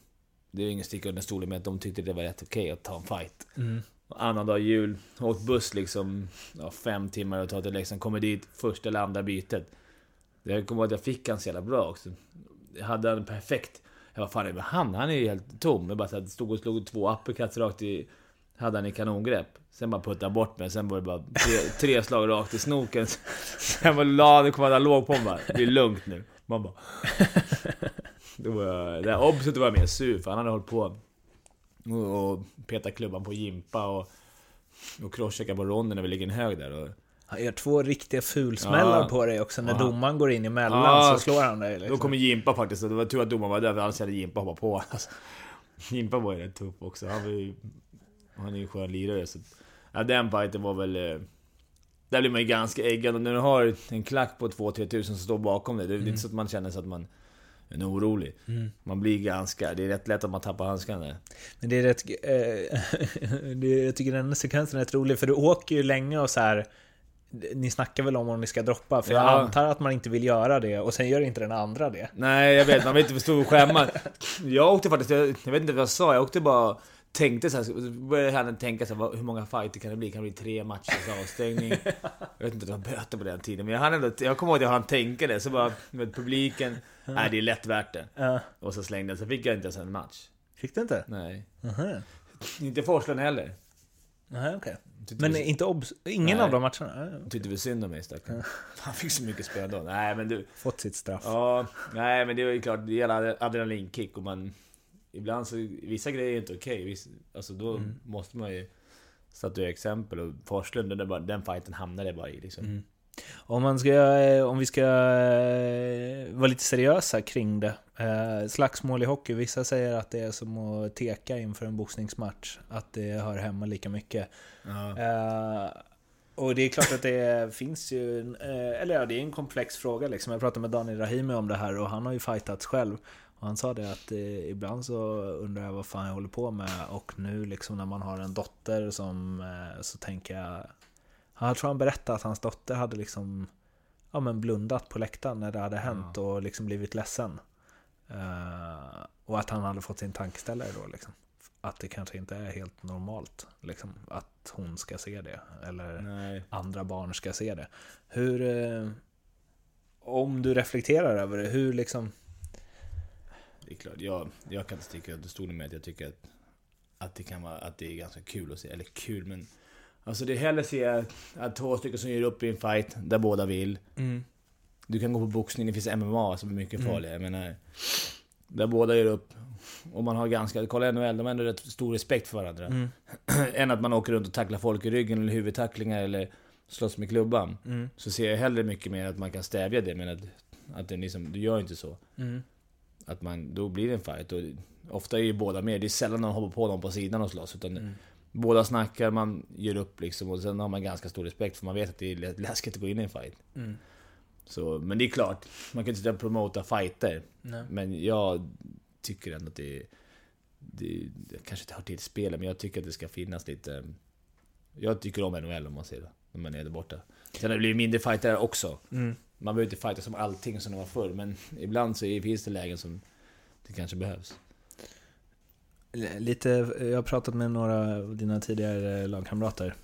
F: Det är ingen sticka under stolen med att de tyckte det var rätt okej att ta en fight.
A: Mm.
F: Och annan dag jul, åkt buss liksom ja, fem timmar och ta till Leksand. Kommer dit, första eller andra bytet. Jag kommer ihåg att jag fick han så jävla bra också. Jag hade han perfekt. Jag var fan, men han, han är ju helt tom. Jag bara så här, stod och slog två uppercuts rakt i... Hade han i kanongrepp. Sen bara puttade han bort mig. Sen var det bara tre, tre slag rakt i snoken. *laughs* Sen var la, det kom han låg på mig bara. Det är lugnt nu. Man bara... *laughs* Då var jag, det här obset var mer sur för han hade hållit på och, och petat klubban på Jimpa och, och crosscheckar på ronden när vi ligger en hög där. Och,
A: Han gör två riktiga fulsmällar
F: Ja.
A: på dig också. När
F: Ja.
A: domaren går in emellan
F: Ja.
A: så slår han dig.
F: Då
A: Liksom.
F: kommer Jimpa faktiskt, det var tur att domaren var där för annars hade Jimpa hoppat på. Alltså, *laughs* Jimpa var ju rätt tuff också. Han, var ju, han är ju en skön lirare. Så, ja, den fighten var väl... Där blir man ju ganska äggad. Och när du har en klack på 2-3 tusen som står bakom dig, det är inte så att man känner så att man är orolig. Man blir ganska... Det är rätt lätt att man tappar handskarna.
A: Men det är rätt... Eh, *laughs* det, jag tycker den sekvensen är rätt rolig, för du åker ju länge och så här. Ni snackar väl om om ni ska droppa, för jag
F: Ja.
A: antar att man inte vill göra det och sen gör inte den andra det.
F: Nej, jag vet. Man vill inte förstå skämma. Jag åkte faktiskt, jag, jag vet inte vad jag sa, jag åkte bara... Tänkte så här, började han tänka så här, hur många fighter kan det bli? Kan det bli tre matchers avstängning? Jag vet inte, det var böter på den tiden. Men jag, hann ändå, jag kommer ihåg att jag hann tänka det. Så bara, med publiken, nej det är lätt värt det. Och så slängde jag, så fick jag inte ens en match.
A: Fick du inte?
F: Nej.
A: Aha.
F: Inte Forslund heller.
A: Nej, okej.
F: Tyckte
A: Men
F: vi,
A: inte obs... Ingen
F: Nej.
A: av de matcherna? Ja, ja.
F: tyckte vi synd om mig stackarn. *laughs* Han fick så mycket spel då. Nej men du.
A: Fått sitt straff.
F: Ja, nej men det är ju klart, det gäller adrenalinkick och man... Ibland så, vissa grejer är inte okej. Viss- Alltså då måste man ju statuera exempel och Forslund, den, bara, den fighten hamnade bara i liksom.
A: Om, man ska, eh, om vi ska eh, vara lite seriösa kring det. Eh, slagsmål i hockey, vissa säger att det är som att teka inför en boxningsmatch. Att det hör hemma lika mycket. Eh, och det är klart att det *laughs* finns ju, eller ja, det är en komplex fråga liksom. Jag pratade med Daniel Rahimi om det här och han har ju fightats själv. Och han sa det att eh, ibland så undrar jag vad fan jag håller på med och nu liksom när man har en dotter som eh, så tänker jag Jag tror han berättade att hans dotter hade liksom Ja men blundat på läktaren när det hade hänt och liksom blivit ledsen. Eh, och att han hade fått sin tankeställare då liksom. Att det kanske inte är helt normalt liksom, att hon ska se det. Eller
F: Nej.
A: andra barn ska se det. Hur... Eh, om du reflekterar över det, hur liksom...
F: Det är klart, jag, jag kan inte sticka under stolen med att jag tycker att, att, det kan vara, att det är ganska kul att se. Eller kul, men... Alltså det är hellre se att två stycken som ger upp i en fight där båda vill. Du kan gå på boxning, det finns MMA som är mycket farligare. Jag menar, där båda gör upp. Och man har ganska, kolla NHL, de har ändå rätt stor respekt för varandra. *clears throat* Än att man åker runt och tacklar folk i ryggen eller huvudtacklingar eller slåss med klubban.
A: Mm.
F: Så ser jag hellre mycket mer att man kan stävja det, men att, att det liksom, du gör inte så.
A: Mm.
F: Att man, då blir det en fight. Och ofta är ju båda med. Det är sällan någon hoppar på någon på sidan och slåss. Utan
A: Mm.
F: båda snackar, man ger upp liksom. Och sen har man ganska stor respekt för man vet att det är lä- läskigt att gå in i en fight.
A: Mm.
F: Så, men det är klart, man kan inte sitta och promota fighter.
A: Nej.
F: Men jag tycker ändå att det, det, det kanske inte hör till spelet, men jag tycker att det ska finnas lite... Jag tycker om NHL om man ser det, när man är där borta. Sen har det blivit mindre fighter också.
A: Mm.
F: Man behöver inte fighta som allting som det var förr, men ibland så är- finns det lägen som det kanske behövs.
A: Lite, jag har pratat med några av dina tidigare lagkamrater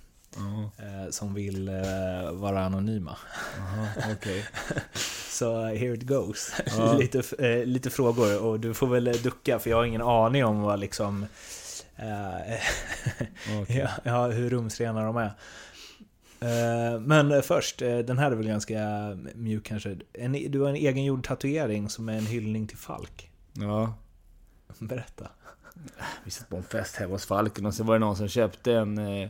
A: eh, som vill eh, vara anonyma.
F: okej. *laughs*
A: Så here it goes.
F: Ja. *laughs*
A: lite, eh, lite frågor och du får väl ducka för jag har ingen aning om vad liksom eh, *laughs* ja, ja, hur rumsrena de är. Eh, Men först, eh, den här är väl ganska mjuk kanske. Du har en egengjord tatuering som är en hyllning till Falk.
F: Ja.
A: Berätta.
F: Vi satt på en fest hemma hos Falken och så var det någon som köpte en... Eh,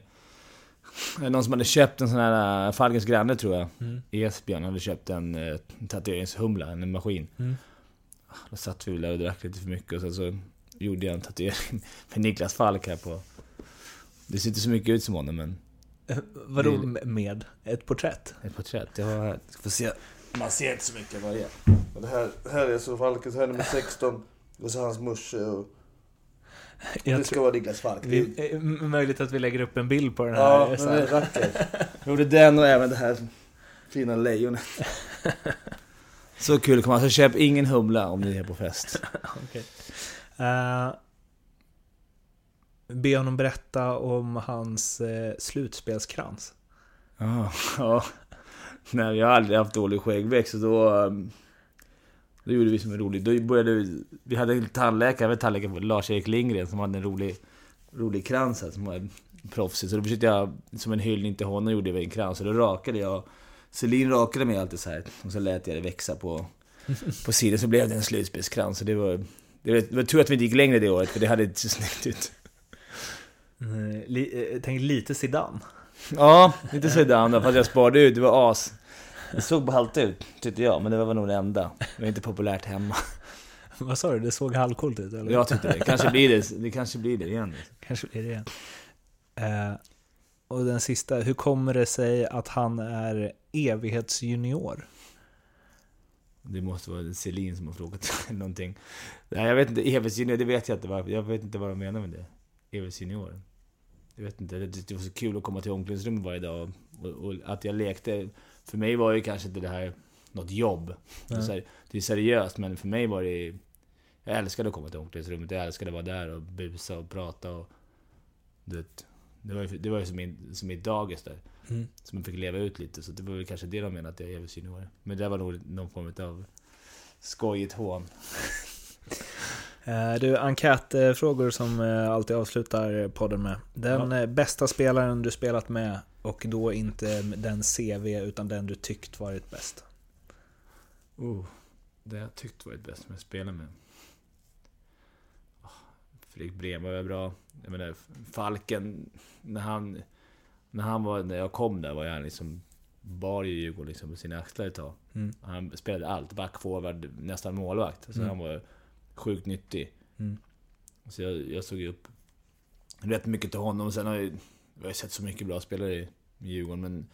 F: någon som hade köpt en sån här eh, Falkens granne tror jag.
A: Mm.
F: Esbjörn hade köpt en eh, tatueringshumla, en maskin.
A: Mm.
F: Då satt vi där och drack lite för mycket och sen så gjorde jag en tatuering *laughs* med Niklas Falk här på... Det ser inte så mycket ut som honom men
A: Eh, Vadå
F: Det-
A: med? Ett porträtt?
F: ett porträtt. Jag har här. Ska få se. Man ser inte så mycket vad det är.
G: Men det här, här är så Falkens, här är nummer 16. Och så hans morse och...
A: Jag
G: det ska
A: tror,
G: vara Niklas Falk.
A: vi, eh, möjligt att vi lägger upp en bild på den här.
G: ja,
A: så
G: men det är
A: här.
G: vacker. Jag *laughs* gjorde den och även det här fina lejonet. *laughs*
F: Så kul kommer man. Så köp ingen humla om ni är på fest. *laughs*
A: Okej. Eh, be honom berätta om hans eh, slutspelskrans.
F: Ja, *laughs* ja. Nej, jag har aldrig haft dålig skäggväxt så då... Ehm, då gjorde vi som en rolig... Då började vi... Vi hade en tandläkare, tandläkare Lars-Erik Lindgren som hade en rolig, rolig krans här, som var proffsig. Så då försökte jag, som en hyllning till honom, gjorde jag en krans. Och då rakade jag... Celine rakade mig alltid så här och så lät jag det växa på, på sidan. Så blev det en slutspelskrans. Så det var... Det var, det var tur att vi inte gick längre det året, för det hade inte så snyggt ut.
A: Li, eh, tänk lite Zidane.
F: Ja, lite för att jag sparade ut, det var as. Det såg ballt ut, tyckte jag, men det var nog det enda. Det var inte populärt hemma.
A: Vad sa du? Det såg halvcoolt ut eller?
F: Jag tyckte det. Kanske blir det, det kanske blir det igen.
A: Kanske blir det igen. Eh, och den sista, hur kommer det sig att han är evighetsjunior?
F: Det måste vara Celine som har frågat *laughs* någonting. Nej, jag vet inte, evighetsjunior, det vet jag inte. Jag vet inte vad de menar med det. Evighetsjunior. Jag vet inte, det, det var så kul att komma till omklädningsrummet varje dag. Och, och att jag lekte. För mig var ju kanske inte det här något jobb. Det är, det är seriöst, men för mig var det... Jag älskade att komma till omklädningsrummet. Jag älskade att vara där och busa och prata och... Det, det var ju, det var ju som, min, som mitt dagis där.
A: Mm.
F: Som jag fick leva ut lite. Så det var väl kanske det de menade att jag är evighetsjunior. Men det var nog någon form av skojigt hån. *laughs*
A: Eh, du, enkätfrågor som eh, alltid avslutar podden med. Den
F: Ja.
A: eh, bästa spelaren du spelat med och då inte den CV utan den du tyckt varit bäst.
F: Oh, det jag tyckt varit bäst med att spela med. Oh, Fredrik Bremer var bra. Jag menar, Falken, när han, när han var, när jag kom där var jag liksom bar ju Djurgården liksom på sina axlar ett tag.
A: Mm.
F: Han spelade allt, back, forward, nästan målvakt. Så
A: Mm.
F: han var sjukt nyttig.
A: Mm.
F: Så jag, jag såg upp rätt mycket till honom. Sen har jag, jag har sett så mycket bra spelare i Djurgården, men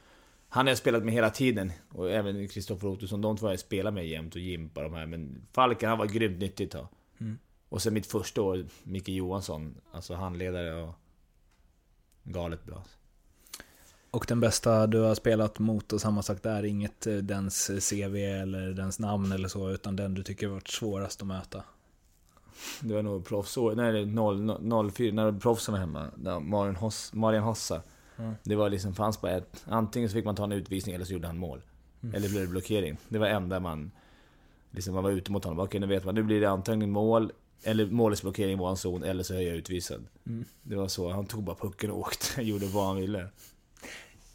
F: han har jag spelat med hela tiden. Och även Kristoffer Ottosson, de två har jag spelat med jämt och Jimpa de här. Men Falken, han var grymt nyttig ett tag.
A: Mm.
F: Och sen mitt första år, Micke Johansson, alltså handledare och galet bra.
A: Och den bästa du har spelat mot och samma sak där, inget eh, dens CV eller dens namn eller så, utan den du tycker varit svårast att möta.
F: Det var nog proffsår, nej 0, 04, när proffsen var hemma. Där Marian, Hoss, Marian Hossa.
A: Mm.
F: Det var liksom, fanns bara ett. Antingen så fick man ta en utvisning eller så gjorde han mål.
A: Mm.
F: Eller blev det blockering. Det var enda man... Liksom man var ute mot honom. Okej, nu vet man. Nu blir det antingen mål, eller målsblockering i vår zon, eller så är jag utvisad.
A: Mm.
F: Det var så. Han tog bara pucken och åkte. *laughs* Gjorde vad han ville.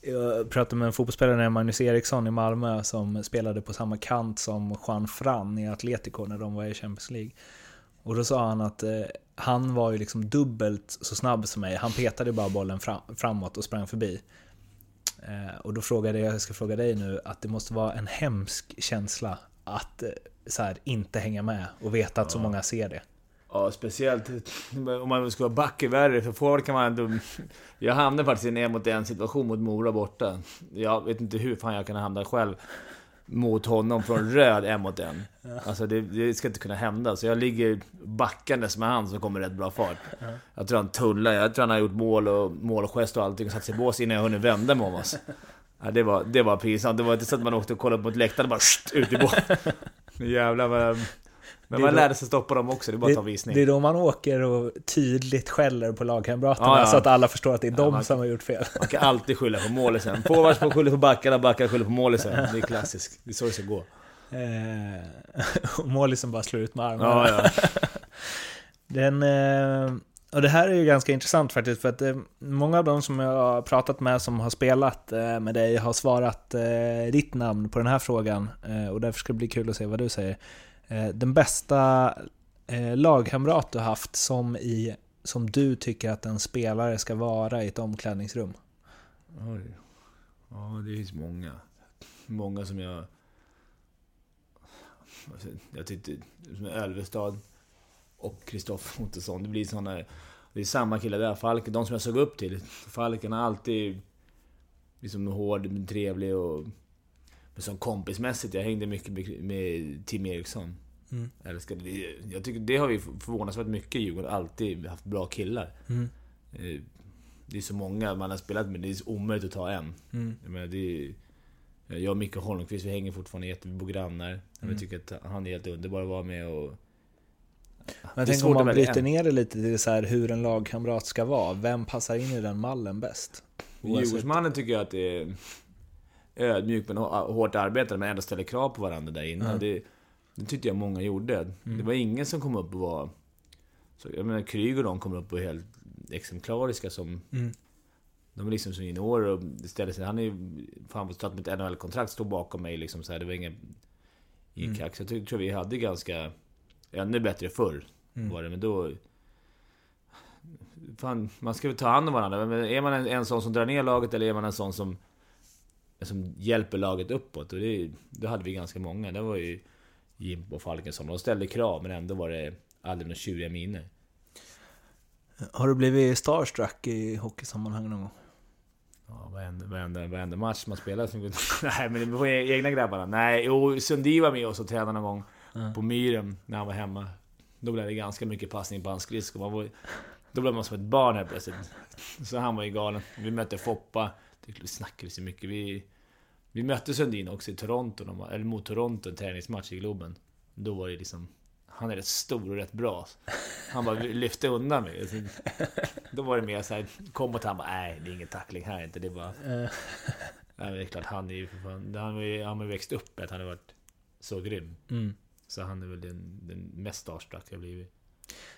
A: Jag pratade med en fotbollsspelare, Magnus Eriksson i Malmö, som spelade på samma kant som Juan Fran i Atletico när de var i Champions League. Och då sa han att eh, han var ju liksom dubbelt så snabb som mig. Han petade bara bollen fram, framåt och sprang förbi. Eh, och då frågade jag, jag ska fråga dig nu, att det måste vara en hemsk känsla att eh, så här, inte hänga med och veta att så många ser det.
F: Ja, speciellt om man ska vara back är värre, för forward kan man ändå... Jag hamnade faktiskt i en mot en situation mot Mora borta. Jag vet inte hur fan jag kan hamna själv mot honom från *laughs* röd en mot en. Alltså det, det ska inte kunna hända. Så jag ligger backandes med han som kommer i rätt bra fart. Jag tror han tullar, jag tror han har gjort mål och målgest och allting och satt sig i bås innan jag hunnit vända mig om oss. Ja, det, var, det var pinsamt. Det var inte så att man åkte och kollade på ett läktare och bara ut i bås. *laughs* Jävlar vad... Men man lärde sig stoppa dem också, det är bara att ta visning.
A: det är då man åker och tydligt skäller på lagkamraterna
F: Ja, ja.
A: så att alla förstår att det är de
F: man-
A: som har gjort fel.
F: Man kan alltid skylla på målisen. Forwards skylla på backarna, backar skyller på målisen. Det är klassiskt. Det är så det ska gå.
A: Eh, *laughs* och målisen bara slår ut med armarna.
F: Ja, ja. *laughs*
A: Den, eh, och det här är ju ganska intressant faktiskt, för att eh, många av de som jag har pratat med som har spelat eh, med dig har svarat eh, ditt namn på den här frågan. Och därför ska det bli kul att se vad du säger. Eh, den bästa eh, lagkamrat du haft som, i, som du tycker att en spelare ska vara i ett omklädningsrum?
F: Oj. Ja, det finns många. Många som jag... Alltså, jag tyckte... Som Ölvestad och Kristoffer Ottosson. Det blir såna... Det är samma killar där. Falken, de som jag såg upp till. Falken har alltid... Liksom hård, men trevlig och... Men som kompismässigt, jag hängde mycket med- Tim Eriksson.
A: Mm.
F: Älskade. Jag tycker det har vi förvånansvärt mycket i Djurgården. Alltid haft bra killar.
A: Mm.
F: Eh, Det är så många man har spelat med, det är omöjligt att ta en.
A: Mm.
F: Jag, menar, det är, jag och Micke Holmqvist, vi hänger fortfarande jätte, vi bor grannar.
A: Mm.
F: Jag tycker att han är helt underbar att vara med och...
A: Men tänk om man bryter
F: en.
A: ner det lite till så här hur en lagkamrat ska vara. Vem passar in i den mallen bäst?
F: Djurgårdsmannen tycker jag att det är ödmjuk men hå- hårt arbetande men ändå ställer krav på varandra där inne.
A: Ja.
F: Det, det tyckte jag många gjorde. Det var ingen som kom upp och var... Så, jag menar, Kryg och de kom upp och var helt exemplariska som...
A: Mm.
F: De är liksom som juniorer och ställer sig... Han är ju fan på start med ett NHL-kontrakt, stod bakom mig liksom så här, Det var ingen... Ingen
A: Mm.
F: kax. Jag tror, tror vi hade ganska... Ännu bättre förr
A: Mm.
F: var det, men då... Fan, man ska väl ta hand om varandra. Men är man en, en sån som drar ner laget eller är man en sån som... Som hjälper laget uppåt? Och det, då hade vi ganska många. Det var ju Jim och Falkensson. De ställde krav, men ändå var det aldrig några tjuriga miner.
A: Har du blivit starstruck i hockeysammanhang någon gång?
F: Ja, varenda, varenda, varenda match man spelar. *laughs* Nej, men det var egna grabbarna. Nej, jo, Sundin var med oss och tränade någon gång. På Myren, när han var hemma. Då blev det ganska mycket passning på hans skridskor. Då blev man som ett barn helt plötsligt. Så han var ju galen. Vi mötte Foppa. Det vi snackade så mycket. Vi, vi mötte Sundin också i Toronto, eller mot Toronto, en träningsmatch i Globen. Då var det liksom... Han är rätt stor och rätt bra. Han bara lyfte undan mig. Så Då var det mer såhär, kom mot han bara nej, det är ingen tackling här inte. Det är bara... *laughs* Nej, det är klart, han är ju för fan... Han har ju växt upp med att han har varit så grym.
A: Mm.
F: Så han är väl den, den mest starstruck jag blivit.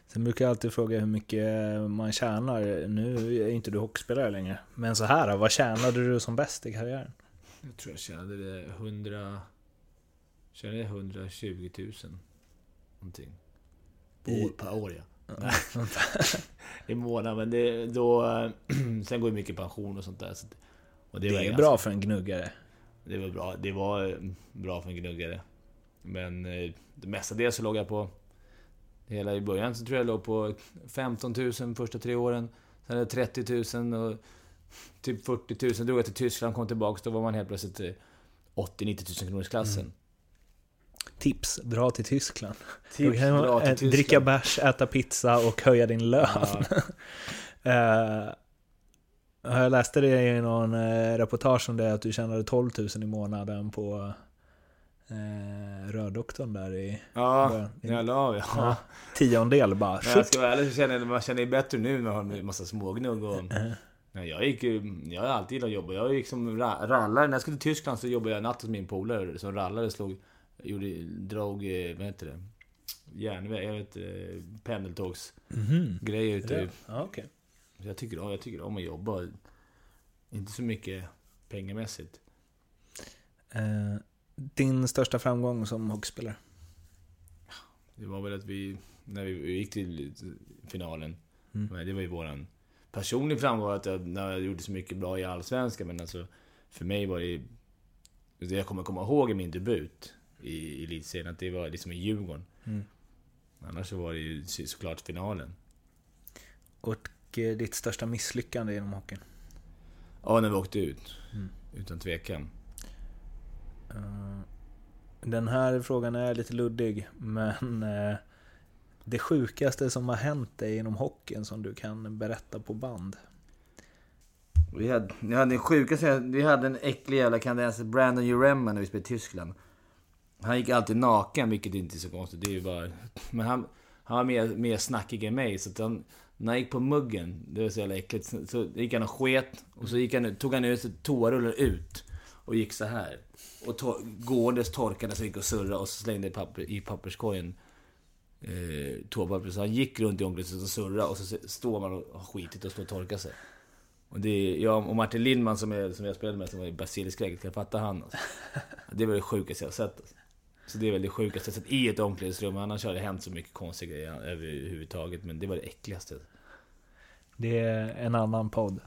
A: Sen brukar jag alltid fråga hur mycket man tjänar. Nu är inte du hockeyspelare längre. Men så här, vad tjänade du som bäst i karriären?
F: Jag tror jag tjänade det 100... Tjänade jag 120 000. Någonting. På
A: I-
F: år, per år ja. *laughs* I månaden, men det, då... *clears throat* sen går ju mycket pension och sånt där. Så, och
A: Det,
F: var
A: är
F: ganska-
A: bra för en gnuggare.
F: Det var bra. Det var eh, bra för en gnuggare. Men eh, det mesta det så låg jag på... Hela i början så tror jag jag låg på 15 000 första tre åren. Sen är det 30 000 och typ 40 000. Drog jag till Tyskland, kom tillbaka. Då var man helt plötsligt eh, 80-90 000 kronors klassen.
A: Tips, dra till Tyskland.
F: Tips,
A: kan
F: dra till
A: eh,
F: Tyskland.
A: Dricka bärs, äta pizza och höja din lön.
F: Ja. *laughs*
A: Eh, jag läste det i någon eh, reportage om det att du tjänade 12 000 i månaden på eh, Rördoktorn där i
F: Ja,
A: början.
F: jag la av ja.
A: Ja. tiondel bara.
F: Men jag ska vara ärlig så känner jag, man känner ju bättre nu när man har en massa smågnugg och... Nej, jag gick. Jag har alltid gillat att jobba. Jag gick som ra- rallare. När jag skulle till Tyskland så jobbade jag natt hos min polare som rallare. Slog... Gjorde... Drog... eh, Vad heter det? Järnväg... Jag vet eh, Pendeltågsgrejer ute.
A: Ja, ja, okej.
F: Så Jag tycker, om- jag tycker om att jobba. Inte så mycket pengamässigt.
A: Eh, din största framgång som hockeyspelare?
F: Det var väl att vi... När vi gick till finalen.
A: Mm.
F: Det var ju våran personliga framgång att jag, när jag gjorde så mycket bra i Allsvenskan. Men alltså... för mig var det... Det jag kommer komma ihåg i min debut i, elitserien, att det var liksom i Djurgården.
A: Mm.
F: Annars så var det ju så- såklart finalen.
A: Och eh, ditt största misslyckande inom hockeyn?
F: Ja, när vi åkte ut.
A: Mm.
F: Utan tvekan.
A: Eh, Den här frågan är lite luddig, men eh, det sjukaste som har hänt dig inom hockeyn som du kan berätta på band?
F: Vi hade, vi hade en sjukaste, vi hade en äcklig jävla kanadensare, Brandon Uremma, när vi spelade i Tyskland. Han gick alltid naken, vilket inte är så konstigt. Det är ju bara... Men han, han var mer, mer snackig än mig, så att han... När han gick på muggen, det var så jävla äckligt, så, så gick han och sket. Och så gick han, tog han ut toarullen ut. Och gick så här. Och to, gåendes torkade sig, gick och surrade och så slängde papper, i papperskorgen eh, toapapper. Så han gick runt i omklädningsrummet och surrade och så står man och har skitit och står och torkar sig. Och det är jag och Martin Lindman som, är, som jag spelade med, som var i Brasiliskräcket, kan jag fatta han alltså. Det var det sjukaste jag har sett. Alltså. Så det är väl det sjukaste jag sett i ett omklädningsrum. Annars har det hänt så mycket konstiga grejer överhuvudtaget. Men det var det äckligaste.
A: Det är en annan podd.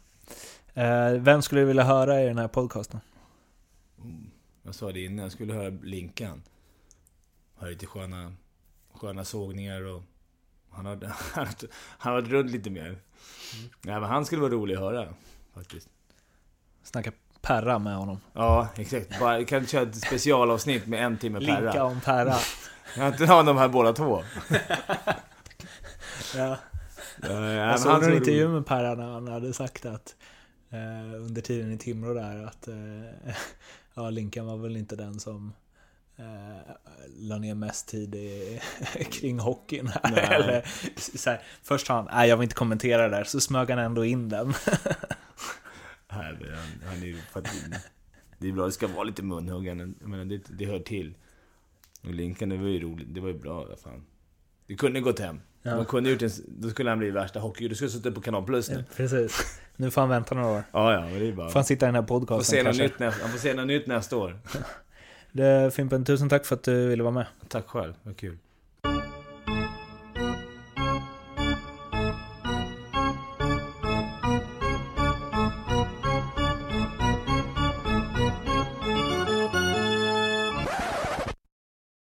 A: Eh, Vem skulle du vilja höra i den här podcasten?
F: Mm. Jag sa det innan, jag skulle höra Linkan. Har lite sköna, sköna sågningar och... Han har, *laughs* han har, han varit runt lite mer. Nej men han skulle vara rolig att höra. Faktiskt.
A: Snacka Perra med honom.
F: Ja, exakt. Bara, kan köra ett specialavsnitt med en timme
A: Linka
F: Perra.
A: om Perra. *laughs*
F: Jag har inte ha de här båda två. *laughs*
A: ja.
F: Ja,
A: Jag såg en intervju
F: rolig.
A: med Perra när han hade sagt att eh, under tiden i Timrå där att eh, ja, Linkan var väl inte den som eh, la ner mest tid i, *laughs* kring hockeyn. Här. Eller, så här, först sa han, nej jag vill inte kommentera det där, så smög han ändå in den.
F: Nej, men han, han är Det är bra, det ska vara lite munhuggande. Jag menar, det, det hör till. Och Linkan, det var ju roligt. Det var ju bra, fan. Det kunde gått hem.
A: Ja.
F: Man kunde gjort en, då skulle han bli värsta hockey. Du skulle suttit på Kanal Plus nu.
A: Precis. Nu får han vänta några år.
F: Ja, ja, men det är bara...
A: Får han sitta i den här
F: Får
A: podcasten
F: se något nytt nästa, han får se något nytt nästa år. *laughs*
A: Det, Fimpen, tusen tack för att du ville vara med.
F: Tack själv, vad kul.